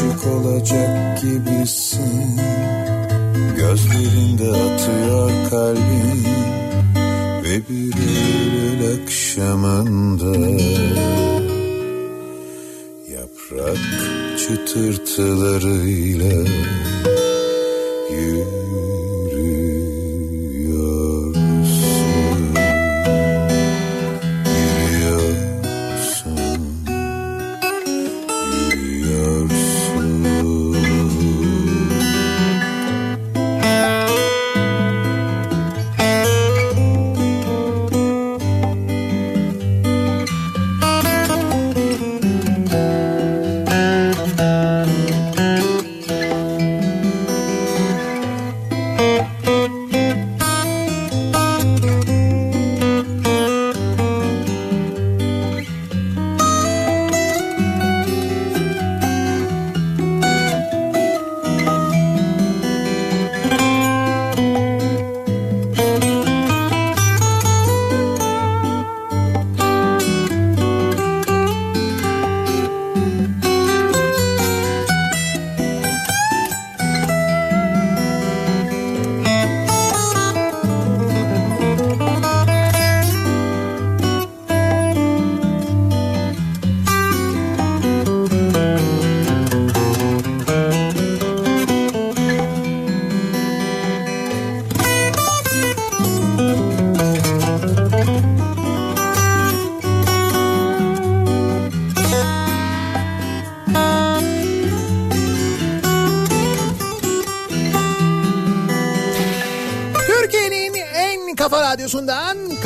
aşık olacak gibisin. Gözlerinde atıyor kalbin Ve bir Eylül akşamında Yaprak çıtırtılarıyla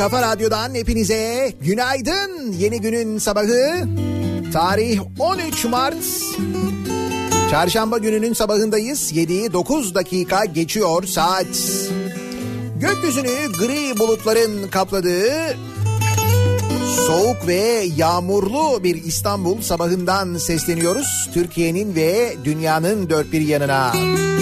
Kafa Radyo'dan hepinize günaydın. Yeni günün sabahı. Tarih 13 Mart. Çarşamba gününün sabahındayız. 7'yi 9 dakika geçiyor saat. Gökyüzünü gri bulutların kapladığı soğuk ve yağmurlu bir İstanbul sabahından sesleniyoruz. Türkiye'nin ve dünyanın dört bir yanına. Tam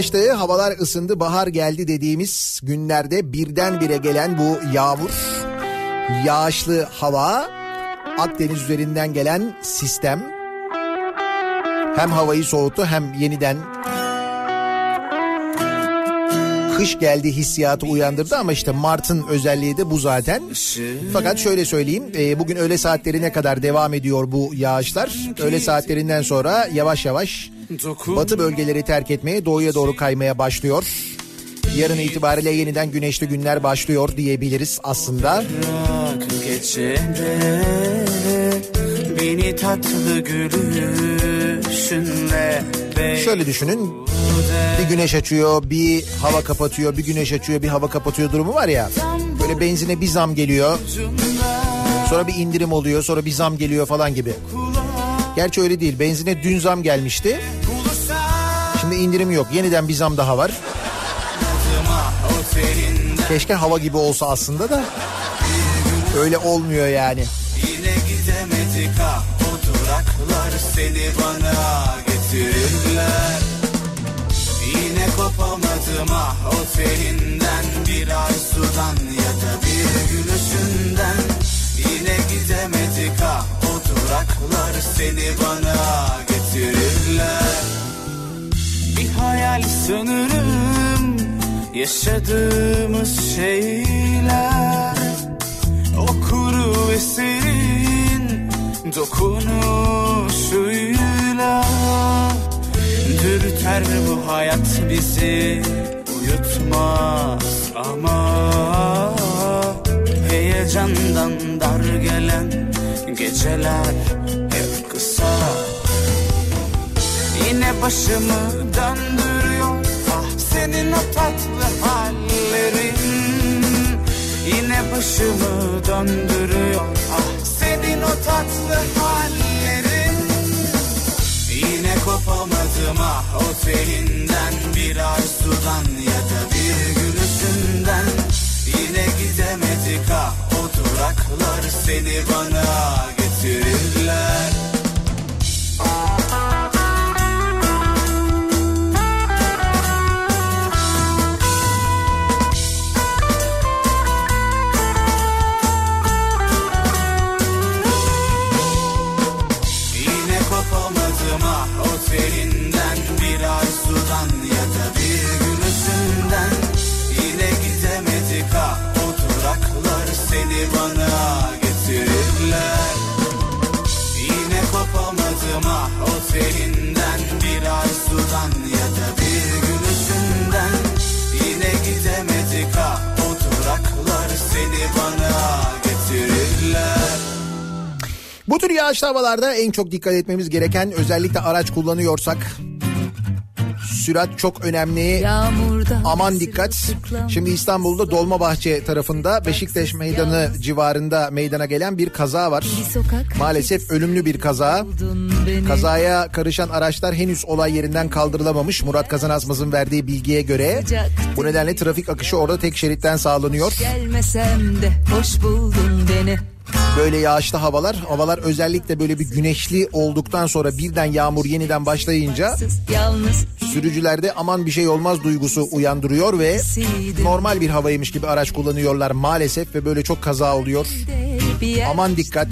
açtı, havalar ısındı, bahar geldi dediğimiz günlerde birdenbire gelen bu yağmur, yağışlı hava, Akdeniz üzerinden gelen sistem hem havayı soğuttu hem yeniden kış geldi hissiyatı uyandırdı ama işte Mart'ın özelliği de bu zaten. Fakat şöyle söyleyeyim e, bugün öğle saatlerine kadar devam ediyor bu yağışlar. Öğle saatlerinden sonra yavaş yavaş batı bölgeleri terk etmeye doğuya doğru kaymaya başlıyor. Yarın itibariyle yeniden güneşli günler başlıyor diyebiliriz aslında. Beni tatlı gülüşünle Şöyle düşünün bir güneş açıyor bir hava kapatıyor bir güneş açıyor bir hava kapatıyor durumu var ya. Böyle benzine bir zam geliyor sonra bir indirim oluyor sonra bir zam geliyor falan gibi. Gerçi öyle değil benzine dün zam gelmişti. Şimdi indirim yok yeniden bir zam daha var. Keşke hava gibi olsa aslında da öyle olmuyor yani. Yine gidemedik ah o duraklar seni bana getirirler. Yine kopamadım ah o telinden bir ay sudan ya da bir gülüşünden. Yine gidemedik ah o duraklar seni bana getirirler. Bir hayal sanırım. Yaşadığımız şeyler O kuru eserin dokunuşuyla. Dürter bu hayat bizi uyutmaz ama Heyecandan dar gelen geceler hep kısa Yine başımı döndürüyor. Ah senin o tatlı hallerin. Yine başımı döndürüyor. Ah senin o tatlı hallerin. Yine kopamadım ah o telinden bir arzudan ya da bir gülüşünden. Yine gidemedik ah o duraklar seni bana getirirler Bu tür yağışlı havalarda en çok dikkat etmemiz gereken özellikle araç kullanıyorsak sürat çok önemli. Yağmurda Aman dikkat. Şimdi İstanbul'da Dolmabahçe tarafında Beşiktaş Meydanı civarında meydana gelen bir kaza var. Maalesef ölümlü bir kaza. Kazaya karışan araçlar henüz olay yerinden kaldırılamamış. Murat Kazanazmaz'ın verdiği bilgiye göre bu nedenle trafik akışı orada tek şeritten sağlanıyor. Gelmesem de hoş buldun beni. Böyle yağışlı havalar, havalar özellikle böyle bir güneşli olduktan sonra birden yağmur yeniden başlayınca sürücülerde aman bir şey olmaz duygusu uyandırıyor ve normal bir havaymış gibi araç kullanıyorlar maalesef ve böyle çok kaza oluyor. Aman dikkat.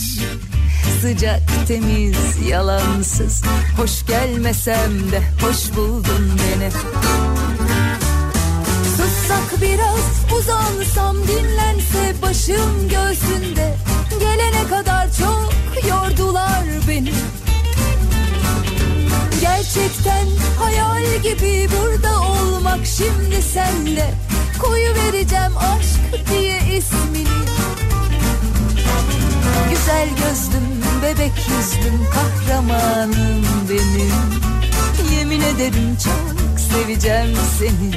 Sıcak, temiz, yalansız Hoş gelmesem de hoş buldun beni Sussak biraz uzansam dinlense başım göğsünde Gelene kadar çok yordular beni. Gerçekten hayal gibi burada olmak şimdi senle Koyu vereceğim aşk diye ismini. Güzel gözlüm, bebek yüzlüm, kahramanım benim. Yemin ederim çok seveceğim seni.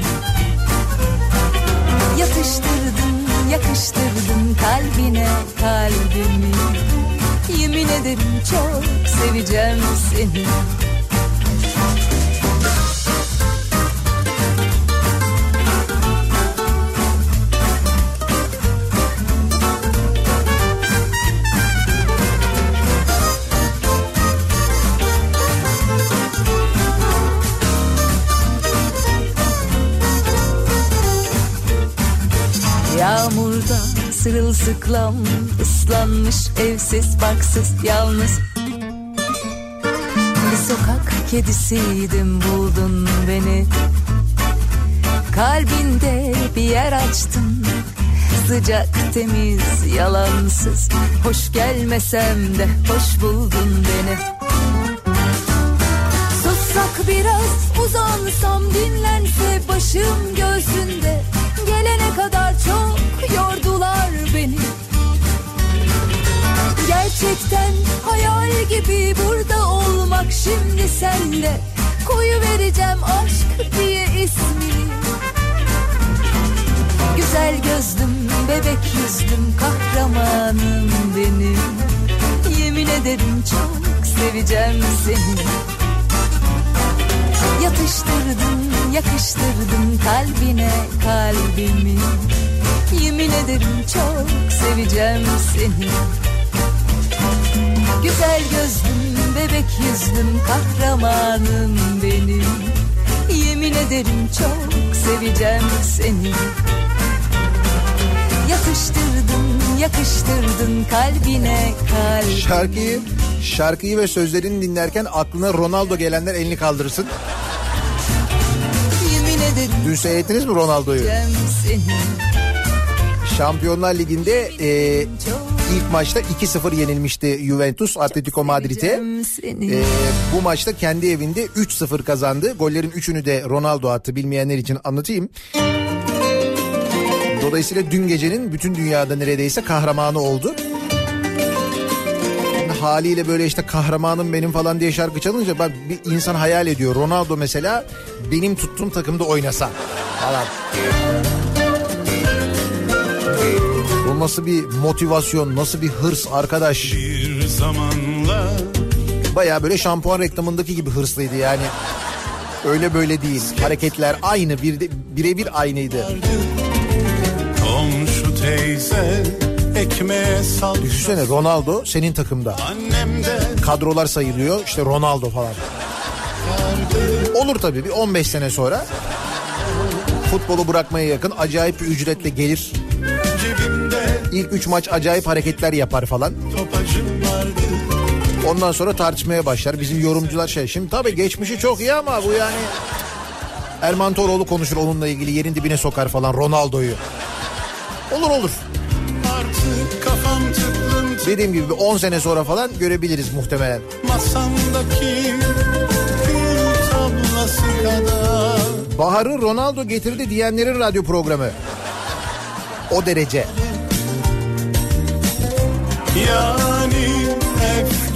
Yatıştırdım yakıştırdım kalbine kalbimi. Yemin ederim çok seveceğim seni sırılsıklam ıslanmış evsiz barksız yalnız. Bir sokak kedisiydim buldun beni. Kalbinde bir yer açtın Sıcak temiz yalansız. Hoş gelmesem de hoş buldun beni. Sussak biraz uzansam dinlense başım göğsünde. Gelene kadar çok yordular beni. Gerçekten hayal gibi burada olmak şimdi sende Koyu vereceğim aşk diye ismini Güzel gözlüm, bebek yüzlüm, kahramanım benim. Yemin ederim çok seveceğim seni. Yatıştırdım, yakıştırdım kalbine kalbimi Yemin ederim çok seveceğim seni. Güzel gözlüm, bebek yüzlüm, kahramanım benim. Yemin ederim çok seveceğim seni. Yatıştırdın, yakıştırdın kalbine kalbimi Şarkıyı, şarkıyı ve sözlerini dinlerken aklına Ronaldo gelenler elini kaldırsın. Yemin ederim Dün seyrettiniz mi Ronaldo'yu? seni Şampiyonlar Ligi'nde e, ilk maçta 2-0 yenilmişti Juventus Atletico Madrid'e. E, bu maçta kendi evinde 3-0 kazandı. Gollerin 3'ünü de Ronaldo attı. Bilmeyenler için anlatayım. Dolayısıyla dün gecenin bütün dünyada neredeyse kahramanı oldu. Haliyle böyle işte kahramanım benim falan diye şarkı çalınca bak bir insan hayal ediyor. Ronaldo mesela benim tuttuğum takımda oynasa falan. Bu nasıl bir motivasyon, nasıl bir hırs arkadaş. Bir zamanlar Baya böyle şampuan reklamındaki gibi hırslıydı yani. Öyle böyle değil. Hareketler aynı, bir birebir aynıydı. komşu teyze ekmeğe sal. Düşünsene Ronaldo senin takımda. Kadrolar sayılıyor işte Ronaldo falan. Olur tabii bir 15 sene sonra futbolu bırakmaya yakın acayip bir ücretle gelir. İlk 3 maç acayip hareketler yapar falan. Ondan sonra tartışmaya başlar. Bizim yorumcular şey. Şimdi tabii geçmişi çok iyi ama bu yani... Erman Toroğlu konuşur onunla ilgili yerin dibine sokar falan Ronaldo'yu. Olur olur. Artık kafam tıklım tıklım Dediğim gibi bir 10 sene sonra falan görebiliriz muhtemelen. masamdaki. Bahar'ı Ronaldo getirdi diyenlerin radyo programı. O derece. Yani efkar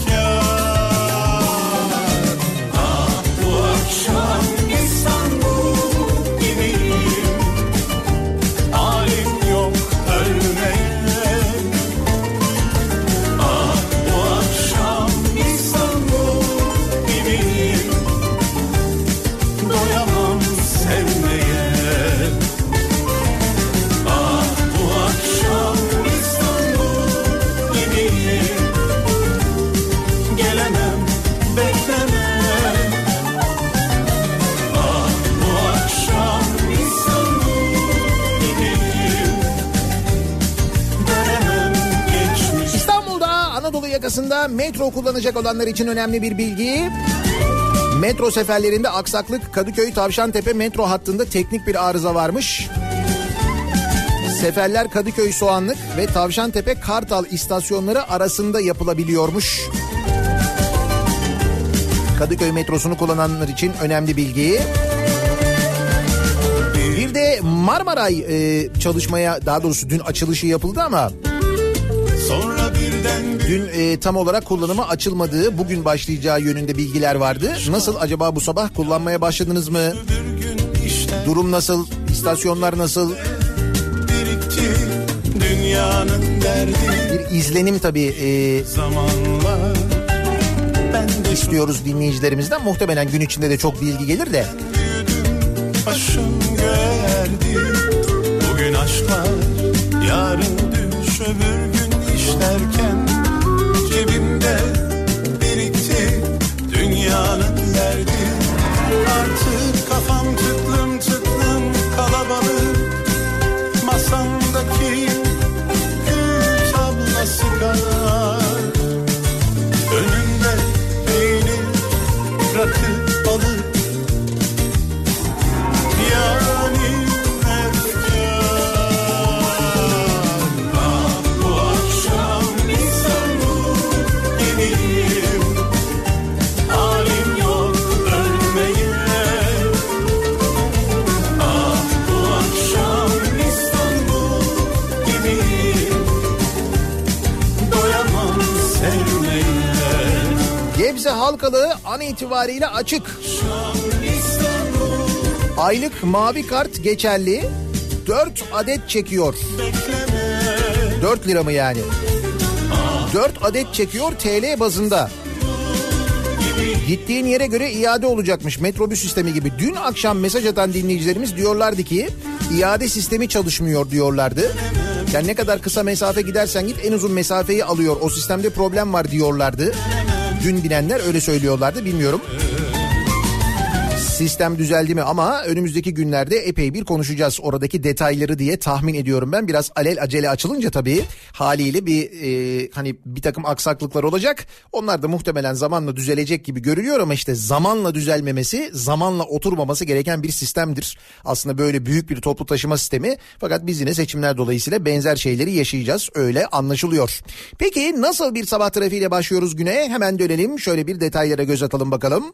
metro kullanacak olanlar için önemli bir bilgi. Metro seferlerinde aksaklık Kadıköy Tavşantepe metro hattında teknik bir arıza varmış. Seferler Kadıköy Soğanlık ve Tavşantepe Kartal istasyonları arasında yapılabiliyormuş. Kadıköy metrosunu kullananlar için önemli bilgi. Bir de Marmaray e, çalışmaya daha doğrusu dün açılışı yapıldı ama Dün e, tam olarak kullanıma açılmadığı, bugün başlayacağı yönünde bilgiler vardı. Nasıl acaba bu sabah kullanmaya başladınız mı? Durum nasıl? İstasyonlar nasıl? Bir izlenim tabii e, istiyoruz dinleyicilerimizden. Muhtemelen gün içinde de çok bilgi gelir de. Başım göğerdi Bugün aşklar Yarın düş öbür işlerken Cebimde birikti Dünyanın itibariyle açık. Aylık mavi kart geçerli. 4 adet çekiyor. 4 lira mı yani? 4 adet çekiyor TL bazında. Gittiğin yere göre iade olacakmış metrobüs sistemi gibi. Dün akşam mesaj atan dinleyicilerimiz diyorlardı ki iade sistemi çalışmıyor diyorlardı. Yani ne kadar kısa mesafe gidersen git en uzun mesafeyi alıyor. O sistemde problem var diyorlardı. Dün bilenler öyle söylüyorlardı bilmiyorum sistem düzeldi mi ama önümüzdeki günlerde epey bir konuşacağız oradaki detayları diye tahmin ediyorum ben. Biraz alel acele açılınca tabii haliyle bir e, hani bir takım aksaklıklar olacak. Onlar da muhtemelen zamanla düzelecek gibi görülüyor ama işte zamanla düzelmemesi, zamanla oturmaması gereken bir sistemdir. Aslında böyle büyük bir toplu taşıma sistemi fakat biz yine seçimler dolayısıyla benzer şeyleri yaşayacağız öyle anlaşılıyor. Peki nasıl bir sabah trafiğiyle başlıyoruz güne? Hemen dönelim şöyle bir detaylara göz atalım bakalım.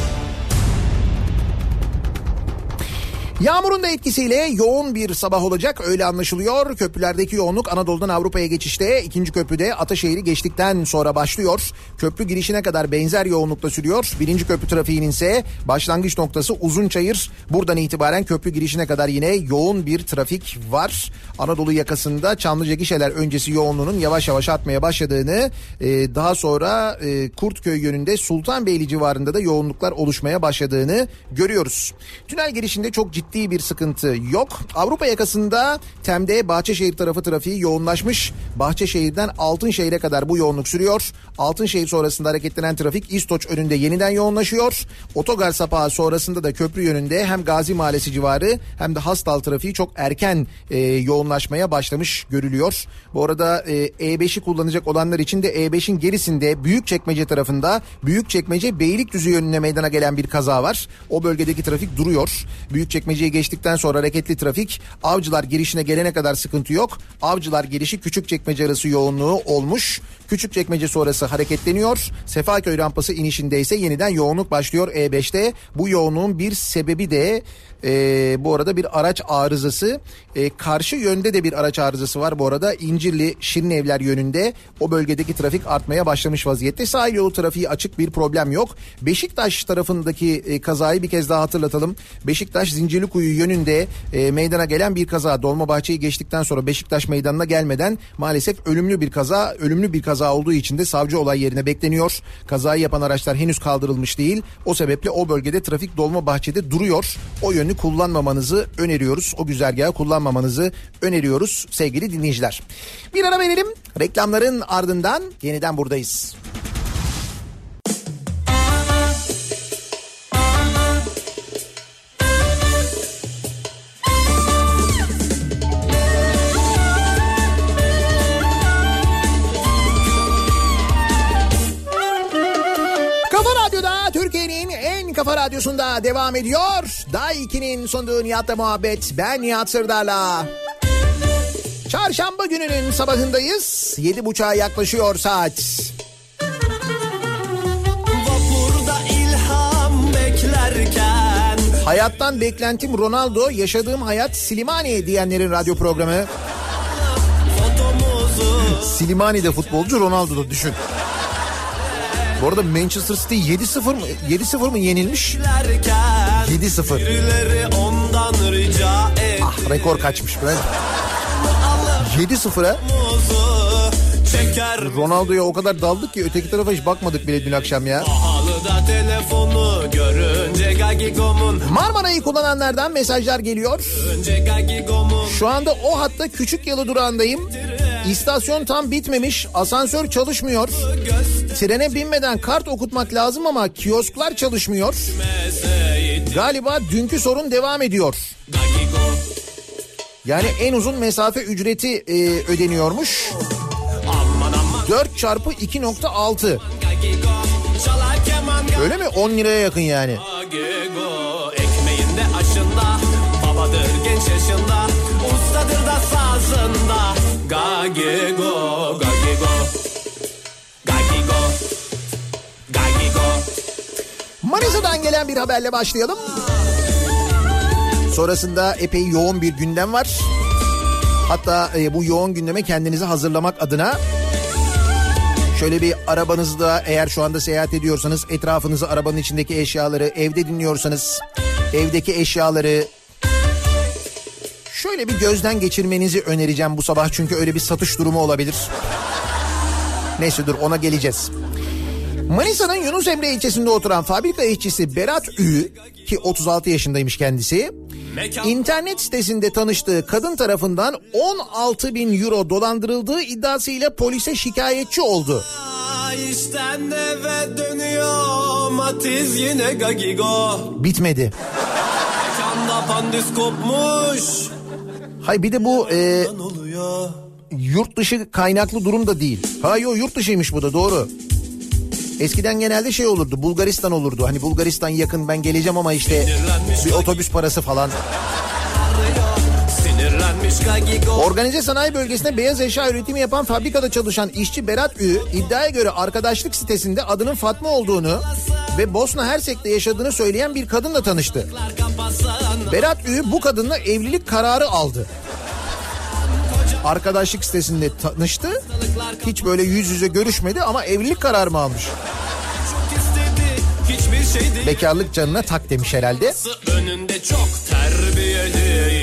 Yağmurun da etkisiyle yoğun bir sabah olacak öyle anlaşılıyor. Köprülerdeki yoğunluk Anadolu'dan Avrupa'ya geçişte ikinci köprüde Ataşehir'i geçtikten sonra başlıyor. Köprü girişine kadar benzer yoğunlukta sürüyor. Birinci köprü trafiğinin ise başlangıç noktası Uzunçayır. Buradan itibaren köprü girişine kadar yine yoğun bir trafik var. Anadolu yakasında Çamlıca gişeler öncesi yoğunluğunun yavaş yavaş artmaya başladığını e, daha sonra e, Kurtköy yönünde Sultanbeyli civarında da yoğunluklar oluşmaya başladığını görüyoruz. Tünel girişinde çok ciddi ciddi bir sıkıntı yok. Avrupa yakasında Tem'de Bahçeşehir tarafı trafiği yoğunlaşmış. Bahçeşehir'den Altınşehir'e kadar bu yoğunluk sürüyor. Altınşehir sonrasında hareketlenen trafik İstoç önünde yeniden yoğunlaşıyor. Otogar sapağı sonrasında da köprü yönünde hem Gazi Mahallesi civarı hem de Hastal trafiği çok erken e, yoğunlaşmaya başlamış görülüyor. Bu arada e, E5'i kullanacak olanlar için de E5'in gerisinde Büyükçekmece tarafında Büyükçekmece Beylikdüzü yönüne meydana gelen bir kaza var. O bölgedeki trafik duruyor. Büyükçekmece Çekmece'yi geçtikten sonra hareketli trafik Avcılar girişine gelene kadar sıkıntı yok. Avcılar girişi küçük çekmece arası yoğunluğu olmuş. Küçük çekmece sonrası hareketleniyor. Sefaköy rampası inişinde ise yeniden yoğunluk başlıyor E5'te. Bu yoğunluğun bir sebebi de e, bu arada bir araç arızası. E, karşı yönde de bir araç arızası var bu arada. İncirli Şirinevler yönünde o bölgedeki trafik artmaya başlamış vaziyette. Sahil yolu trafiği açık bir problem yok. Beşiktaş tarafındaki e, kazayı bir kez daha hatırlatalım. Beşiktaş Zincirlikuyu yönünde e, meydana gelen bir kaza. Dolmabahçe'yi geçtikten sonra Beşiktaş meydanına gelmeden maalesef ölümlü bir kaza. Ölümlü bir kaza olduğu için de savcı olay yerine bekleniyor. Kazayı yapan araçlar henüz kaldırılmış değil. O sebeple o bölgede trafik Dolmabahçe'de duruyor. O yönü kullanmamanızı öneriyoruz. O güzergahı kullanmamanızı öneriyoruz sevgili dinleyiciler. Bir ara verelim. Reklamların ardından yeniden buradayız. Kafa Radyosu'nda devam ediyor. Daha 2'nin sonunda Nihat'la muhabbet. Ben Nihat Sırdar'la. Çarşamba gününün sabahındayız. Yedi buçuğa yaklaşıyor saat. Vapurda ilham beklerken Hayattan beklentim Ronaldo, yaşadığım hayat Silimani diyenlerin radyo programı. Silimani'de futbolcu Ronaldo'da düşün. Bu arada Manchester City 7-0 mı 7-0 mı yenilmiş? 7-0. Ah rekor kaçmış ben. 7-0'a Ronaldo'ya o kadar daldık ki öteki tarafa hiç bakmadık bile dün akşam ya. Marmara'yı kullananlardan mesajlar geliyor. Şu anda o hatta küçük yalı durağındayım. İstasyon tam bitmemiş, asansör çalışmıyor. Trene binmeden kart okutmak lazım ama kiosklar çalışmıyor. Galiba dünkü sorun devam ediyor. Yani en uzun mesafe ücreti e, ödeniyormuş. 4 çarpı 2.6. Öyle mi? 10 liraya yakın yani. Ekmeğinde Gagigo, gagigo, gagigo, gagigo. Manisa'dan gelen bir haberle başlayalım. Sonrasında epey yoğun bir gündem var. Hatta e, bu yoğun gündeme kendinizi hazırlamak adına Şöyle bir arabanızda eğer şu anda seyahat ediyorsanız etrafınızı arabanın içindeki eşyaları evde dinliyorsanız evdeki eşyaları şöyle bir gözden geçirmenizi önereceğim bu sabah çünkü öyle bir satış durumu olabilir. Neyse dur ona geleceğiz. Manisa'nın Yunus Emre ilçesinde oturan fabrika işçisi Berat Ü ki 36 yaşındaymış kendisi. İnternet sitesinde tanıştığı kadın tarafından 16 bin euro dolandırıldığı iddiasıyla polise şikayetçi oldu. İşten eve dönüyor Matiz yine gagigo. Bitmedi. Kopmuş. Hay bir de bu e, yurt dışı kaynaklı durum da değil. Ha yo yurt dışıymış bu da doğru. Eskiden genelde şey olurdu Bulgaristan olurdu. Hani Bulgaristan yakın ben geleceğim ama işte bir otobüs parası falan. Organize sanayi bölgesinde beyaz eşya üretimi yapan fabrikada çalışan işçi Berat Ü iddiaya göre arkadaşlık sitesinde adının Fatma olduğunu ve Bosna Hersek'te yaşadığını söyleyen bir kadınla tanıştı. Berat Ü bu kadınla evlilik kararı aldı arkadaşlık sitesinde tanıştı. Hiç böyle yüz yüze görüşmedi ama evlilik kararı mı almış? Bekarlık canına tak demiş herhalde.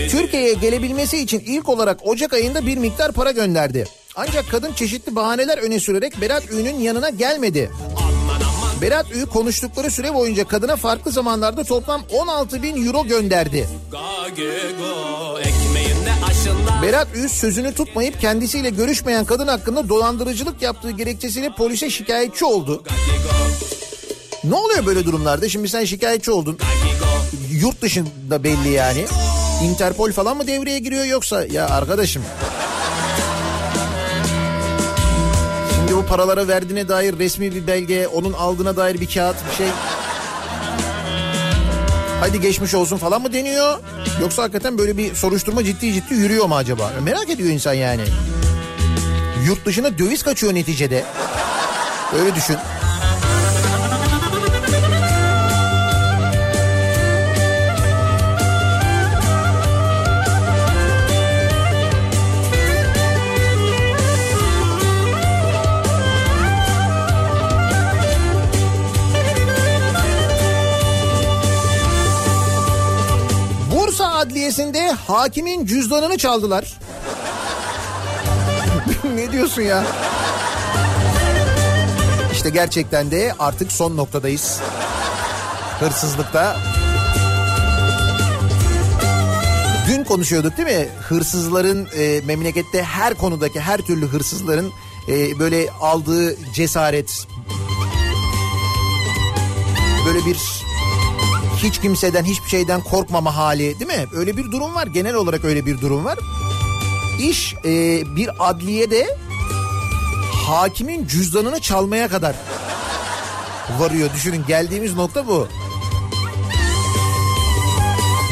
Türkiye'ye gelebilmesi için ilk olarak Ocak ayında bir miktar para gönderdi. Ancak kadın çeşitli bahaneler öne sürerek Berat Ü'nün yanına gelmedi. Berat Ü konuştukları süre boyunca kadına farklı zamanlarda toplam 16 bin euro gönderdi. Berat Ü sözünü tutmayıp kendisiyle görüşmeyen kadın hakkında dolandırıcılık yaptığı gerekçesiyle polise şikayetçi oldu. Ne oluyor böyle durumlarda? Şimdi sen şikayetçi oldun. Yurt dışında belli yani. Interpol falan mı devreye giriyor yoksa ya arkadaşım Bu paralara verdiğine dair resmi bir belge, onun aldığına dair bir kağıt bir şey. Hadi geçmiş olsun falan mı deniyor? Yoksa hakikaten böyle bir soruşturma ciddi ciddi yürüyor mu acaba? Merak ediyor insan yani. Yurt dışına döviz kaçıyor neticede. Öyle düşün. Adliyesi'nde hakimin cüzdanını çaldılar. ne diyorsun ya? İşte gerçekten de artık son noktadayız. Hırsızlıkta. Dün konuşuyorduk değil mi? Hırsızların e, memlekette her konudaki her türlü hırsızların e, böyle aldığı cesaret böyle bir hiç kimseden hiçbir şeyden korkmama hali değil mi? Öyle bir durum var genel olarak öyle bir durum var. İş e, bir adliyede hakimin cüzdanını çalmaya kadar varıyor. Düşünün geldiğimiz nokta bu.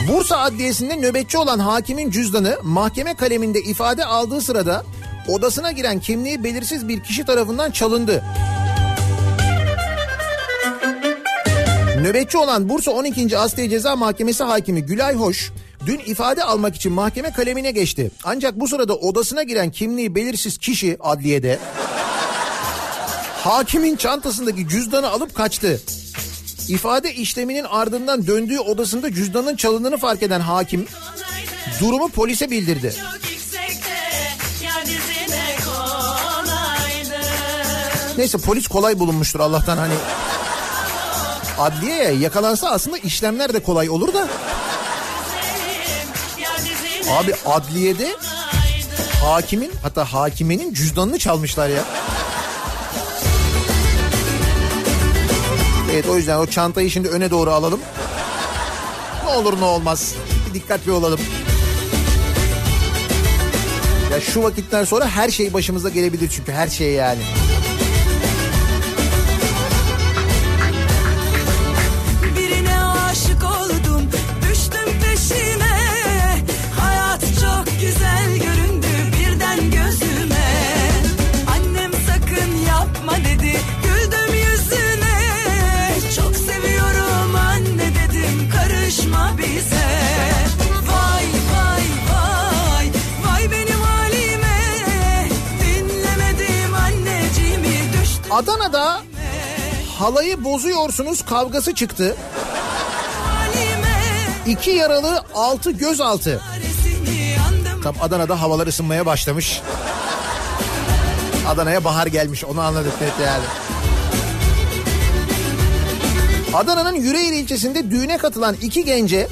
Bursa Adliyesi'nde nöbetçi olan hakimin cüzdanı mahkeme kaleminde ifade aldığı sırada odasına giren kimliği belirsiz bir kişi tarafından çalındı. Nöbetçi olan Bursa 12. Asliye Ceza Mahkemesi hakimi Gülay Hoş dün ifade almak için mahkeme kalemine geçti. Ancak bu sırada odasına giren kimliği belirsiz kişi adliyede hakimin çantasındaki cüzdanı alıp kaçtı. İfade işleminin ardından döndüğü odasında cüzdanın çalındığını fark eden hakim durumu polise bildirdi. Neyse polis kolay bulunmuştur Allah'tan hani adliyeye yakalansa aslında işlemler de kolay olur da. Abi adliyede hakimin hatta hakimenin cüzdanını çalmışlar ya. Evet o yüzden o çantayı şimdi öne doğru alalım. Ne olur ne olmaz. Dikkatli olalım. Ya şu vakitten sonra her şey başımıza gelebilir çünkü her şey yani. Adana'da halayı bozuyorsunuz kavgası çıktı. İki yaralı altı gözaltı. Tam Adana'da havalar ısınmaya başlamış. Adana'ya bahar gelmiş onu anladık net yani. Adana'nın Yüreğir ilçesinde düğüne katılan iki gence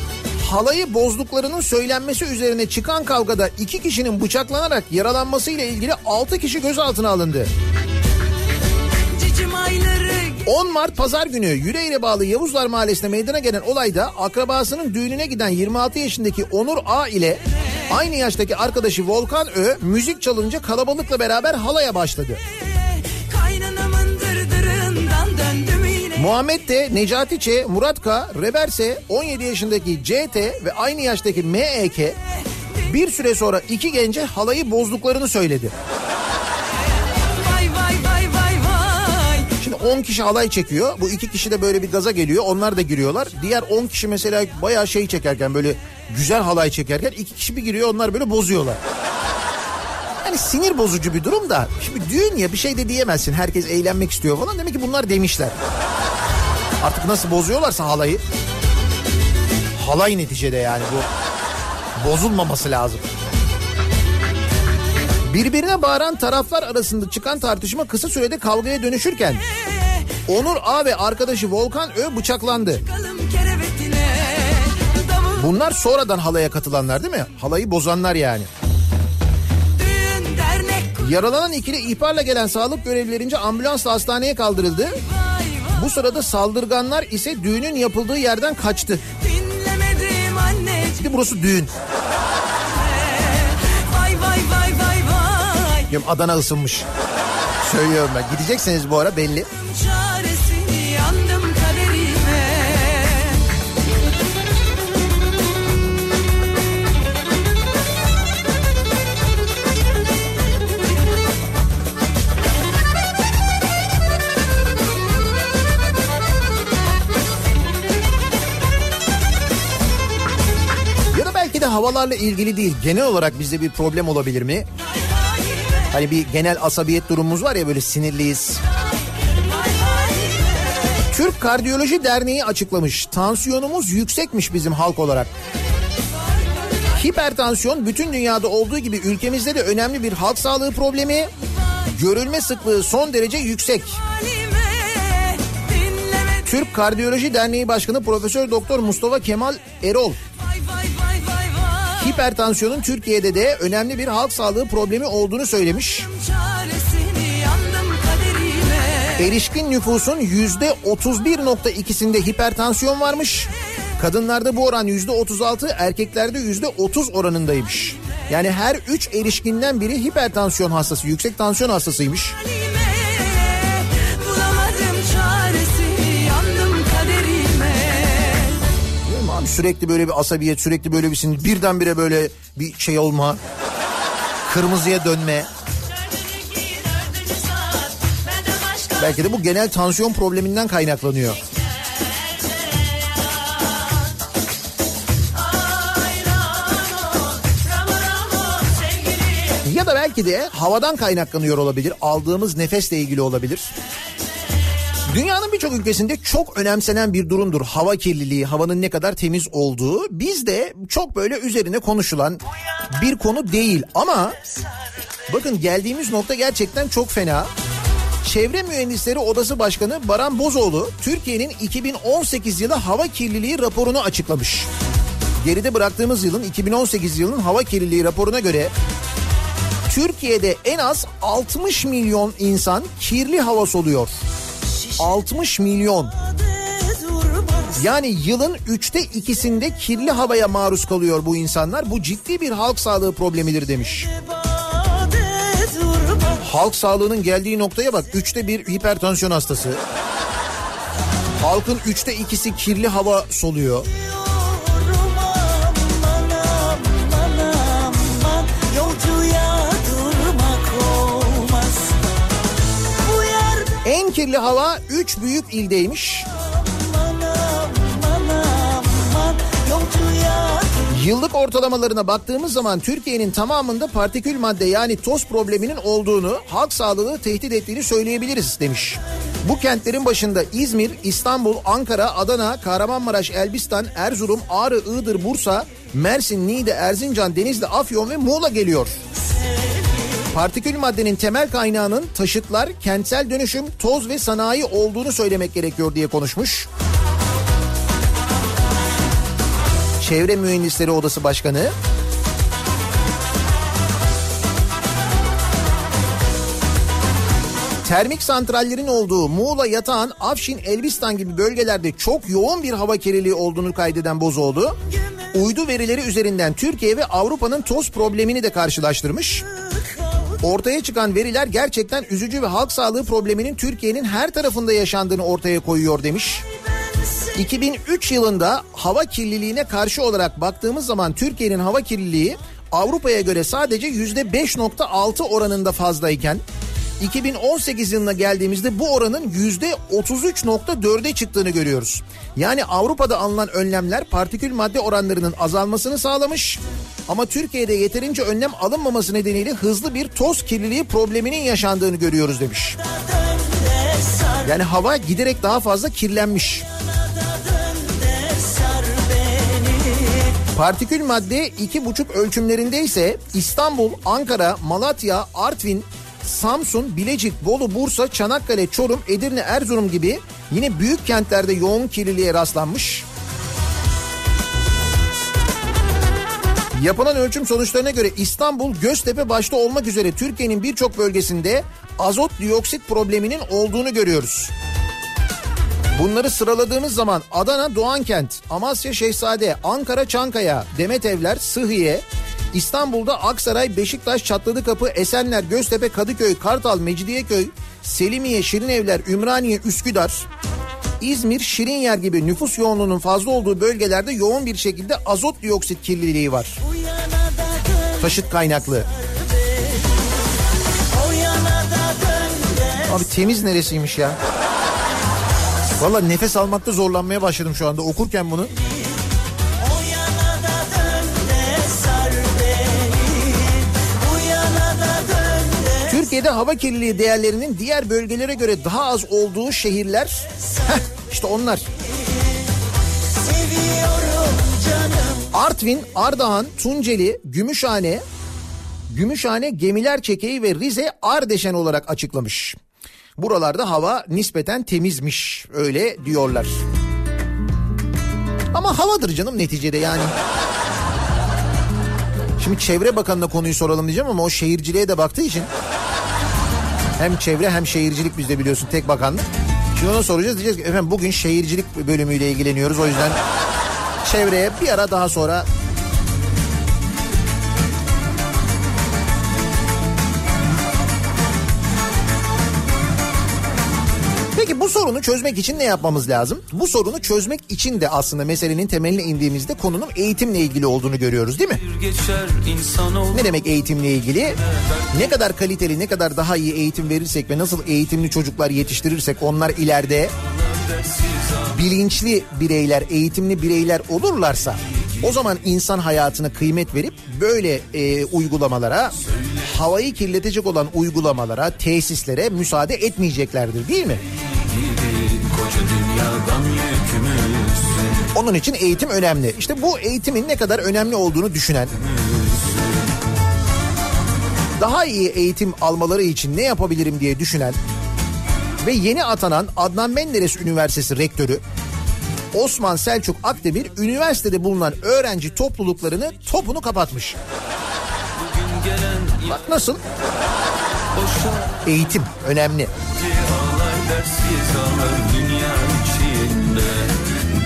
halayı bozduklarının söylenmesi üzerine çıkan kavgada iki kişinin bıçaklanarak yaralanması ile ilgili altı kişi gözaltına alındı. 10 Mart pazar günü Yüreğir'e bağlı Yavuzlar Mahallesi'nde meydana gelen olayda akrabasının düğününe giden 26 yaşındaki Onur A ile aynı yaştaki arkadaşı Volkan Ö müzik çalınca kalabalıkla beraber halaya başladı. Muhammed de Necati Ç, Murat K, Reberse, 17 yaşındaki CT ve aynı yaştaki MEK bir süre sonra iki gence halayı bozduklarını söyledi. 10 kişi halay çekiyor. Bu iki kişi de böyle bir gaza geliyor. Onlar da giriyorlar. Diğer 10 kişi mesela bayağı şey çekerken böyle güzel halay çekerken iki kişi bir giriyor onlar böyle bozuyorlar. Yani sinir bozucu bir durum da. Şimdi düğün ya bir şey de diyemezsin. Herkes eğlenmek istiyor falan. Demek ki bunlar demişler. Artık nasıl bozuyorlarsa halayı. Halay neticede yani bu. Bozulmaması lazım. Birbirine bağıran taraflar arasında çıkan tartışma kısa sürede kavgaya dönüşürken Onur A ve arkadaşı Volkan Ö bıçaklandı. Bunlar sonradan halaya katılanlar değil mi? Halayı bozanlar yani. Yaralanan ikili ihbarla gelen sağlık görevlilerince ambulansla hastaneye kaldırıldı. Bu sırada saldırganlar ise düğünün yapıldığı yerden kaçtı. Şimdi burası düğün. Vay vay vay vay vay. Adana ısınmış. Söylüyorum ben. Gidecekseniz bu ara belli. de havalarla ilgili değil genel olarak bizde bir problem olabilir mi? Hani bir genel asabiyet durumumuz var ya böyle sinirliyiz. Türk Kardiyoloji Derneği açıklamış. Tansiyonumuz yüksekmiş bizim halk olarak. Hipertansiyon bütün dünyada olduğu gibi ülkemizde de önemli bir halk sağlığı problemi. Görülme sıklığı son derece yüksek. Türk Kardiyoloji Derneği Başkanı Profesör Doktor Mustafa Kemal Erol hipertansiyonun Türkiye'de de önemli bir halk sağlığı problemi olduğunu söylemiş. Erişkin nüfusun yüzde 31.2'sinde hipertansiyon varmış. Kadınlarda bu oran yüzde 36, erkeklerde yüzde 30 oranındaymış. Yani her üç erişkinden biri hipertansiyon hastası, yüksek tansiyon hastasıymış. Sürekli böyle bir asabiyet, sürekli böyle bir sinir, birdenbire böyle bir şey olma, kırmızıya dönme. Belki de bu genel tansiyon probleminden kaynaklanıyor. Ya da belki de havadan kaynaklanıyor olabilir. Aldığımız nefesle ilgili olabilir. Dünyanın birçok ülkesinde çok önemsenen bir durumdur hava kirliliği, havanın ne kadar temiz olduğu. Bizde çok böyle üzerine konuşulan bir konu değil ama bakın geldiğimiz nokta gerçekten çok fena. Çevre Mühendisleri Odası Başkanı Baran Bozoğlu Türkiye'nin 2018 yılı hava kirliliği raporunu açıklamış. Geride bıraktığımız yılın 2018 yılının hava kirliliği raporuna göre Türkiye'de en az 60 milyon insan kirli hava soluyor. 60 milyon. Yani yılın üçte ikisinde kirli havaya maruz kalıyor bu insanlar. Bu ciddi bir halk sağlığı problemidir demiş. Halk sağlığının geldiği noktaya bak. Üçte bir hipertansiyon hastası. Halkın üçte ikisi kirli hava soluyor. Kirli hava 3 büyük ildeymiş. Yıllık ortalamalarına baktığımız zaman Türkiye'nin tamamında partikül madde yani toz probleminin olduğunu, halk sağlığı tehdit ettiğini söyleyebiliriz demiş. Bu kentlerin başında İzmir, İstanbul, Ankara, Adana, Kahramanmaraş, Elbistan, Erzurum, Ağrı, Iğdır, Bursa, Mersin, Niğde, Erzincan, Denizli, Afyon ve Muğla geliyor. Partikül maddenin temel kaynağının taşıtlar, kentsel dönüşüm, toz ve sanayi olduğunu söylemek gerekiyor diye konuşmuş. Çevre Mühendisleri Odası Başkanı. Termik santrallerin olduğu Muğla, Yatağan, Afşin, Elbistan gibi bölgelerde çok yoğun bir hava kirliliği olduğunu kaydeden Bozoğlu, uydu verileri üzerinden Türkiye ve Avrupa'nın toz problemini de karşılaştırmış. Ortaya çıkan veriler gerçekten üzücü ve halk sağlığı probleminin Türkiye'nin her tarafında yaşandığını ortaya koyuyor demiş. 2003 yılında hava kirliliğine karşı olarak baktığımız zaman Türkiye'nin hava kirliliği Avrupa'ya göre sadece %5.6 oranında fazlayken 2018 yılına geldiğimizde bu oranın %33.4'e çıktığını görüyoruz. Yani Avrupa'da alınan önlemler partikül madde oranlarının azalmasını sağlamış. Ama Türkiye'de yeterince önlem alınmaması nedeniyle hızlı bir toz kirliliği probleminin yaşandığını görüyoruz demiş. Yani hava giderek daha fazla kirlenmiş. Partikül madde iki buçuk ölçümlerinde ise İstanbul, Ankara, Malatya, Artvin, Samsun, Bilecik, Bolu, Bursa, Çanakkale, Çorum, Edirne, Erzurum gibi yine büyük kentlerde yoğun kirliliğe rastlanmış. Yapılan ölçüm sonuçlarına göre İstanbul, Göztepe başta olmak üzere Türkiye'nin birçok bölgesinde azot dioksit probleminin olduğunu görüyoruz. Bunları sıraladığımız zaman Adana Doğankent, Amasya Şehzade, Ankara Çankaya, Demetevler, Sıhhiye, İstanbul'da Aksaray, Beşiktaş, Çatlıdıkapı, Esenler, Göztepe, Kadıköy, Kartal, Mecidiyeköy, Selimiye, Şirinevler, Ümraniye, Üsküdar, İzmir, Şirinyer gibi nüfus yoğunluğunun fazla olduğu bölgelerde yoğun bir şekilde azot dioksit kirliliği var. Taşıt kaynaklı. Abi temiz neresiymiş ya? Valla nefes almakta zorlanmaya başladım şu anda okurken bunu. Türkiye'de hava kirliliği değerlerinin diğer bölgelere göre daha az olduğu şehirler heh, işte onlar. Artvin, Ardahan, Tunceli, Gümüşhane, Gümüşhane, Gemiler Çekeği ve Rize Ardeşen olarak açıklamış. Buralarda hava nispeten temizmiş öyle diyorlar. Ama havadır canım neticede yani. Şimdi Çevre Bakanı'na konuyu soralım diyeceğim ama o şehirciliğe de baktığı için hem çevre hem şehircilik bizde biliyorsun tek bakanlık. Şimdi ona soracağız diyeceğiz ki efendim bugün şehircilik bölümüyle ilgileniyoruz o yüzden çevreye bir ara daha sonra sorunu çözmek için ne yapmamız lazım? Bu sorunu çözmek için de aslında meselenin temeline indiğimizde konunun eğitimle ilgili olduğunu görüyoruz değil mi? Ne demek eğitimle ilgili? Ne kadar kaliteli, ne kadar daha iyi eğitim verirsek ve nasıl eğitimli çocuklar yetiştirirsek onlar ileride bilinçli bireyler, eğitimli bireyler olurlarsa o zaman insan hayatına kıymet verip böyle e, uygulamalara, havayı kirletecek olan uygulamalara, tesislere müsaade etmeyeceklerdir değil mi? Onun için eğitim önemli. İşte bu eğitimin ne kadar önemli olduğunu düşünen, daha iyi eğitim almaları için ne yapabilirim diye düşünen ve yeni atanan Adnan Menderes Üniversitesi rektörü Osman Selçuk Akdemir üniversitede bulunan öğrenci topluluklarını topunu kapatmış. Bak nasıl? Eğitim önemli. Dersiz ağlar dünya içinde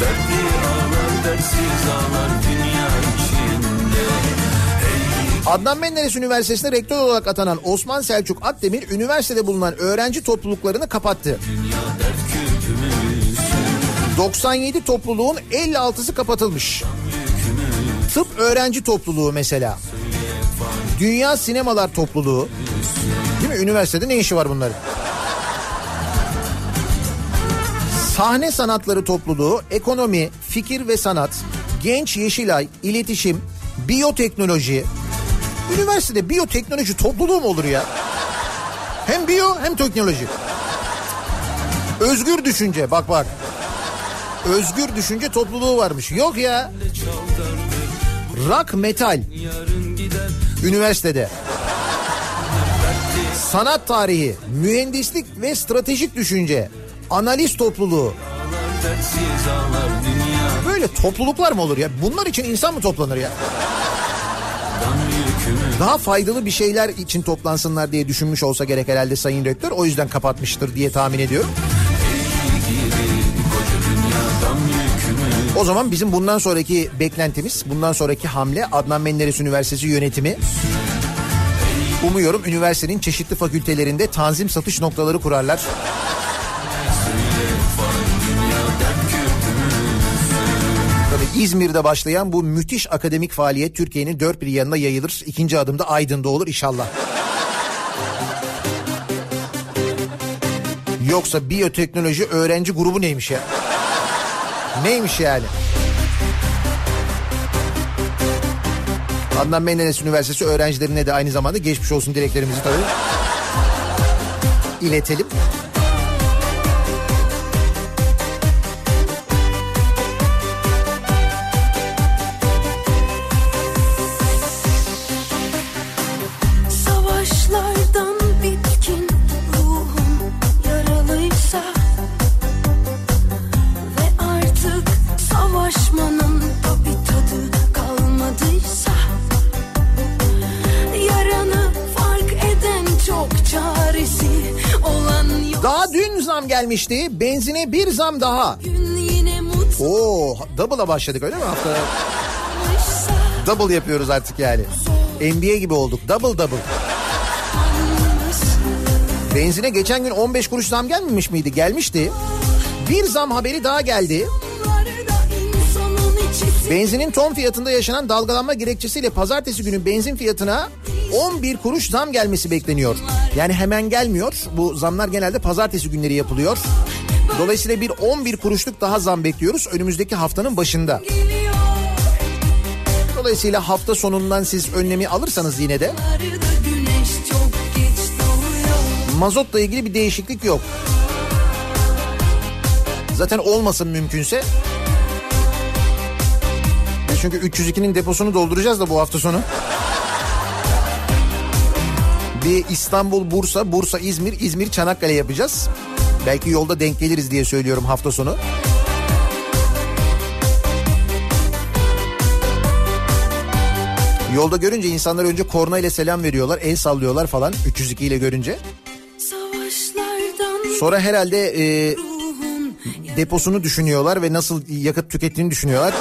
Dertli ağlar dersiz ağlar dünya içinde Adnan Menderes Üniversitesi'nde rektör olarak atanan Osman Selçuk Akdemir üniversitede bulunan öğrenci topluluklarını kapattı. 97 topluluğun 56'sı kapatılmış. Tıp öğrenci topluluğu mesela. Dünya Sinemalar Topluluğu. Değil mi? Üniversitede ne işi var bunların? Sahne sanatları topluluğu, ekonomi, fikir ve sanat, Genç Yeşilay, iletişim, biyoteknoloji. Üniversitede biyoteknoloji topluluğu mu olur ya? Hem biyo hem teknoloji. Özgür düşünce bak bak. Özgür düşünce topluluğu varmış. Yok ya. Rock metal. Üniversitede. Sanat tarihi, mühendislik ve stratejik düşünce, analiz topluluğu. Böyle topluluklar mı olur ya? Bunlar için insan mı toplanır ya? Daha faydalı bir şeyler için toplansınlar diye düşünmüş olsa gerek herhalde Sayın Rektör. O yüzden kapatmıştır diye tahmin ediyorum. O zaman bizim bundan sonraki beklentimiz, bundan sonraki hamle Adnan Menderes Üniversitesi yönetimi Umuyorum üniversitenin çeşitli fakültelerinde tanzim satış noktaları kurarlar. İzmir'de başlayan bu müthiş akademik faaliyet Türkiye'nin dört bir yanına yayılır. İkinci adımda Aydın'da olur inşallah. Yoksa biyoteknoloji öğrenci grubu neymiş ya? Neymiş yani? Adnan Menderes Üniversitesi öğrencilerine de aynı zamanda geçmiş olsun dileklerimizi tabii iletelim. Gelmişti. Benzine bir zam daha. Oo, double'a başladık öyle mi hafta? Double yapıyoruz artık yani. NBA gibi olduk. Double double. Benzine geçen gün 15 kuruş zam gelmemiş miydi? Gelmişti. Bir zam haberi daha geldi. Benzinin ton fiyatında yaşanan dalgalanma gerekçesiyle pazartesi günü benzin fiyatına 11 kuruş zam gelmesi bekleniyor. Yani hemen gelmiyor. Bu zamlar genelde pazartesi günleri yapılıyor. Dolayısıyla bir 11 kuruşluk daha zam bekliyoruz önümüzdeki haftanın başında. Dolayısıyla hafta sonundan siz önlemi alırsanız yine de mazotla ilgili bir değişiklik yok. Zaten olmasın mümkünse. Çünkü 302'nin deposunu dolduracağız da bu hafta sonu. Bir İstanbul, Bursa, Bursa, İzmir, İzmir, Çanakkale yapacağız. Belki yolda denk geliriz diye söylüyorum hafta sonu. Yolda görünce insanlar önce korna ile selam veriyorlar, el sallıyorlar falan 302 ile görünce. Sonra herhalde e, deposunu düşünüyorlar ve nasıl yakıt tükettiğini düşünüyorlar.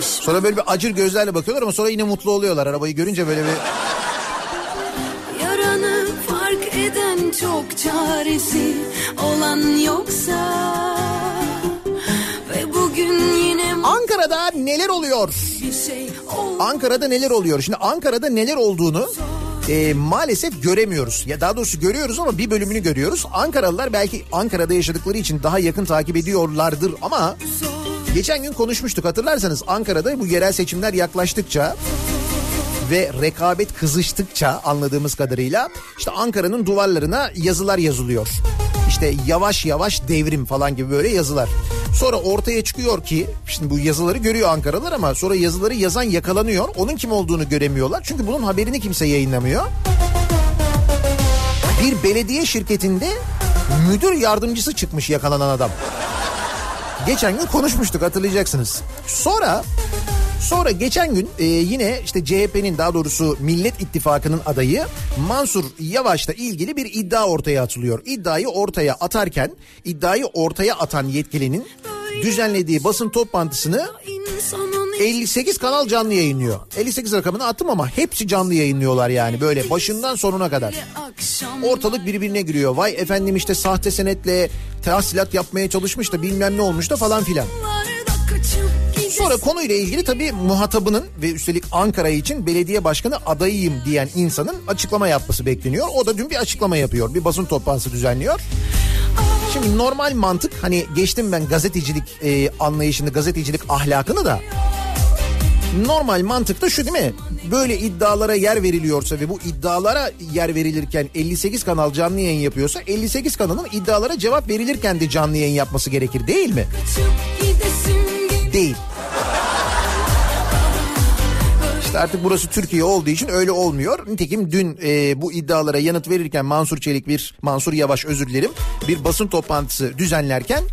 Sonra böyle bir acır gözlerle bakıyorlar ama sonra yine mutlu oluyorlar arabayı görünce böyle bir... çok çaresi olan yoksa ve bugün yine Ankara'da neler oluyor? Şey Ankara'da neler oluyor? Şimdi Ankara'da neler olduğunu e, maalesef göremiyoruz. Ya daha doğrusu görüyoruz ama bir bölümünü görüyoruz. Ankaralılar belki Ankara'da yaşadıkları için daha yakın takip ediyorlardır ama Geçen gün konuşmuştuk hatırlarsanız Ankara'da bu yerel seçimler yaklaştıkça ve rekabet kızıştıkça anladığımız kadarıyla işte Ankara'nın duvarlarına yazılar yazılıyor. İşte yavaş yavaş devrim falan gibi böyle yazılar. Sonra ortaya çıkıyor ki şimdi bu yazıları görüyor Ankaralılar ama sonra yazıları yazan yakalanıyor. Onun kim olduğunu göremiyorlar. Çünkü bunun haberini kimse yayınlamıyor. Bir belediye şirketinde müdür yardımcısı çıkmış yakalanan adam. Geçen gün konuşmuştuk hatırlayacaksınız. Sonra Sonra geçen gün e, yine işte CHP'nin daha doğrusu Millet İttifakı'nın adayı Mansur Yavaş'la ilgili bir iddia ortaya atılıyor. İddiayı ortaya atarken iddiayı ortaya atan yetkilinin düzenlediği basın toplantısını 58 kanal canlı yayınlıyor. 58 rakamını attım ama hepsi canlı yayınlıyorlar yani böyle başından sonuna kadar. Ortalık birbirine giriyor. Vay efendim işte sahte senetle tahsilat yapmaya çalışmış da bilmem ne olmuş da falan filan. Sonra konuyla ilgili tabii muhatabının ve üstelik Ankara için belediye başkanı adayıyım diyen insanın açıklama yapması bekleniyor. O da dün bir açıklama yapıyor. Bir basın toplantısı düzenliyor. Şimdi normal mantık hani geçtim ben gazetecilik e, anlayışını, gazetecilik ahlakını da normal mantıkta şu değil mi? Böyle iddialara yer veriliyorsa ve bu iddialara yer verilirken 58 kanal canlı yayın yapıyorsa 58 kanalın iddialara cevap verilirken de canlı yayın yapması gerekir değil mi? Değil. Artık burası Türkiye olduğu için öyle olmuyor. Nitekim dün e, bu iddialara yanıt verirken Mansur Çelik bir, Mansur Yavaş özür dilerim, bir basın toplantısı düzenlerken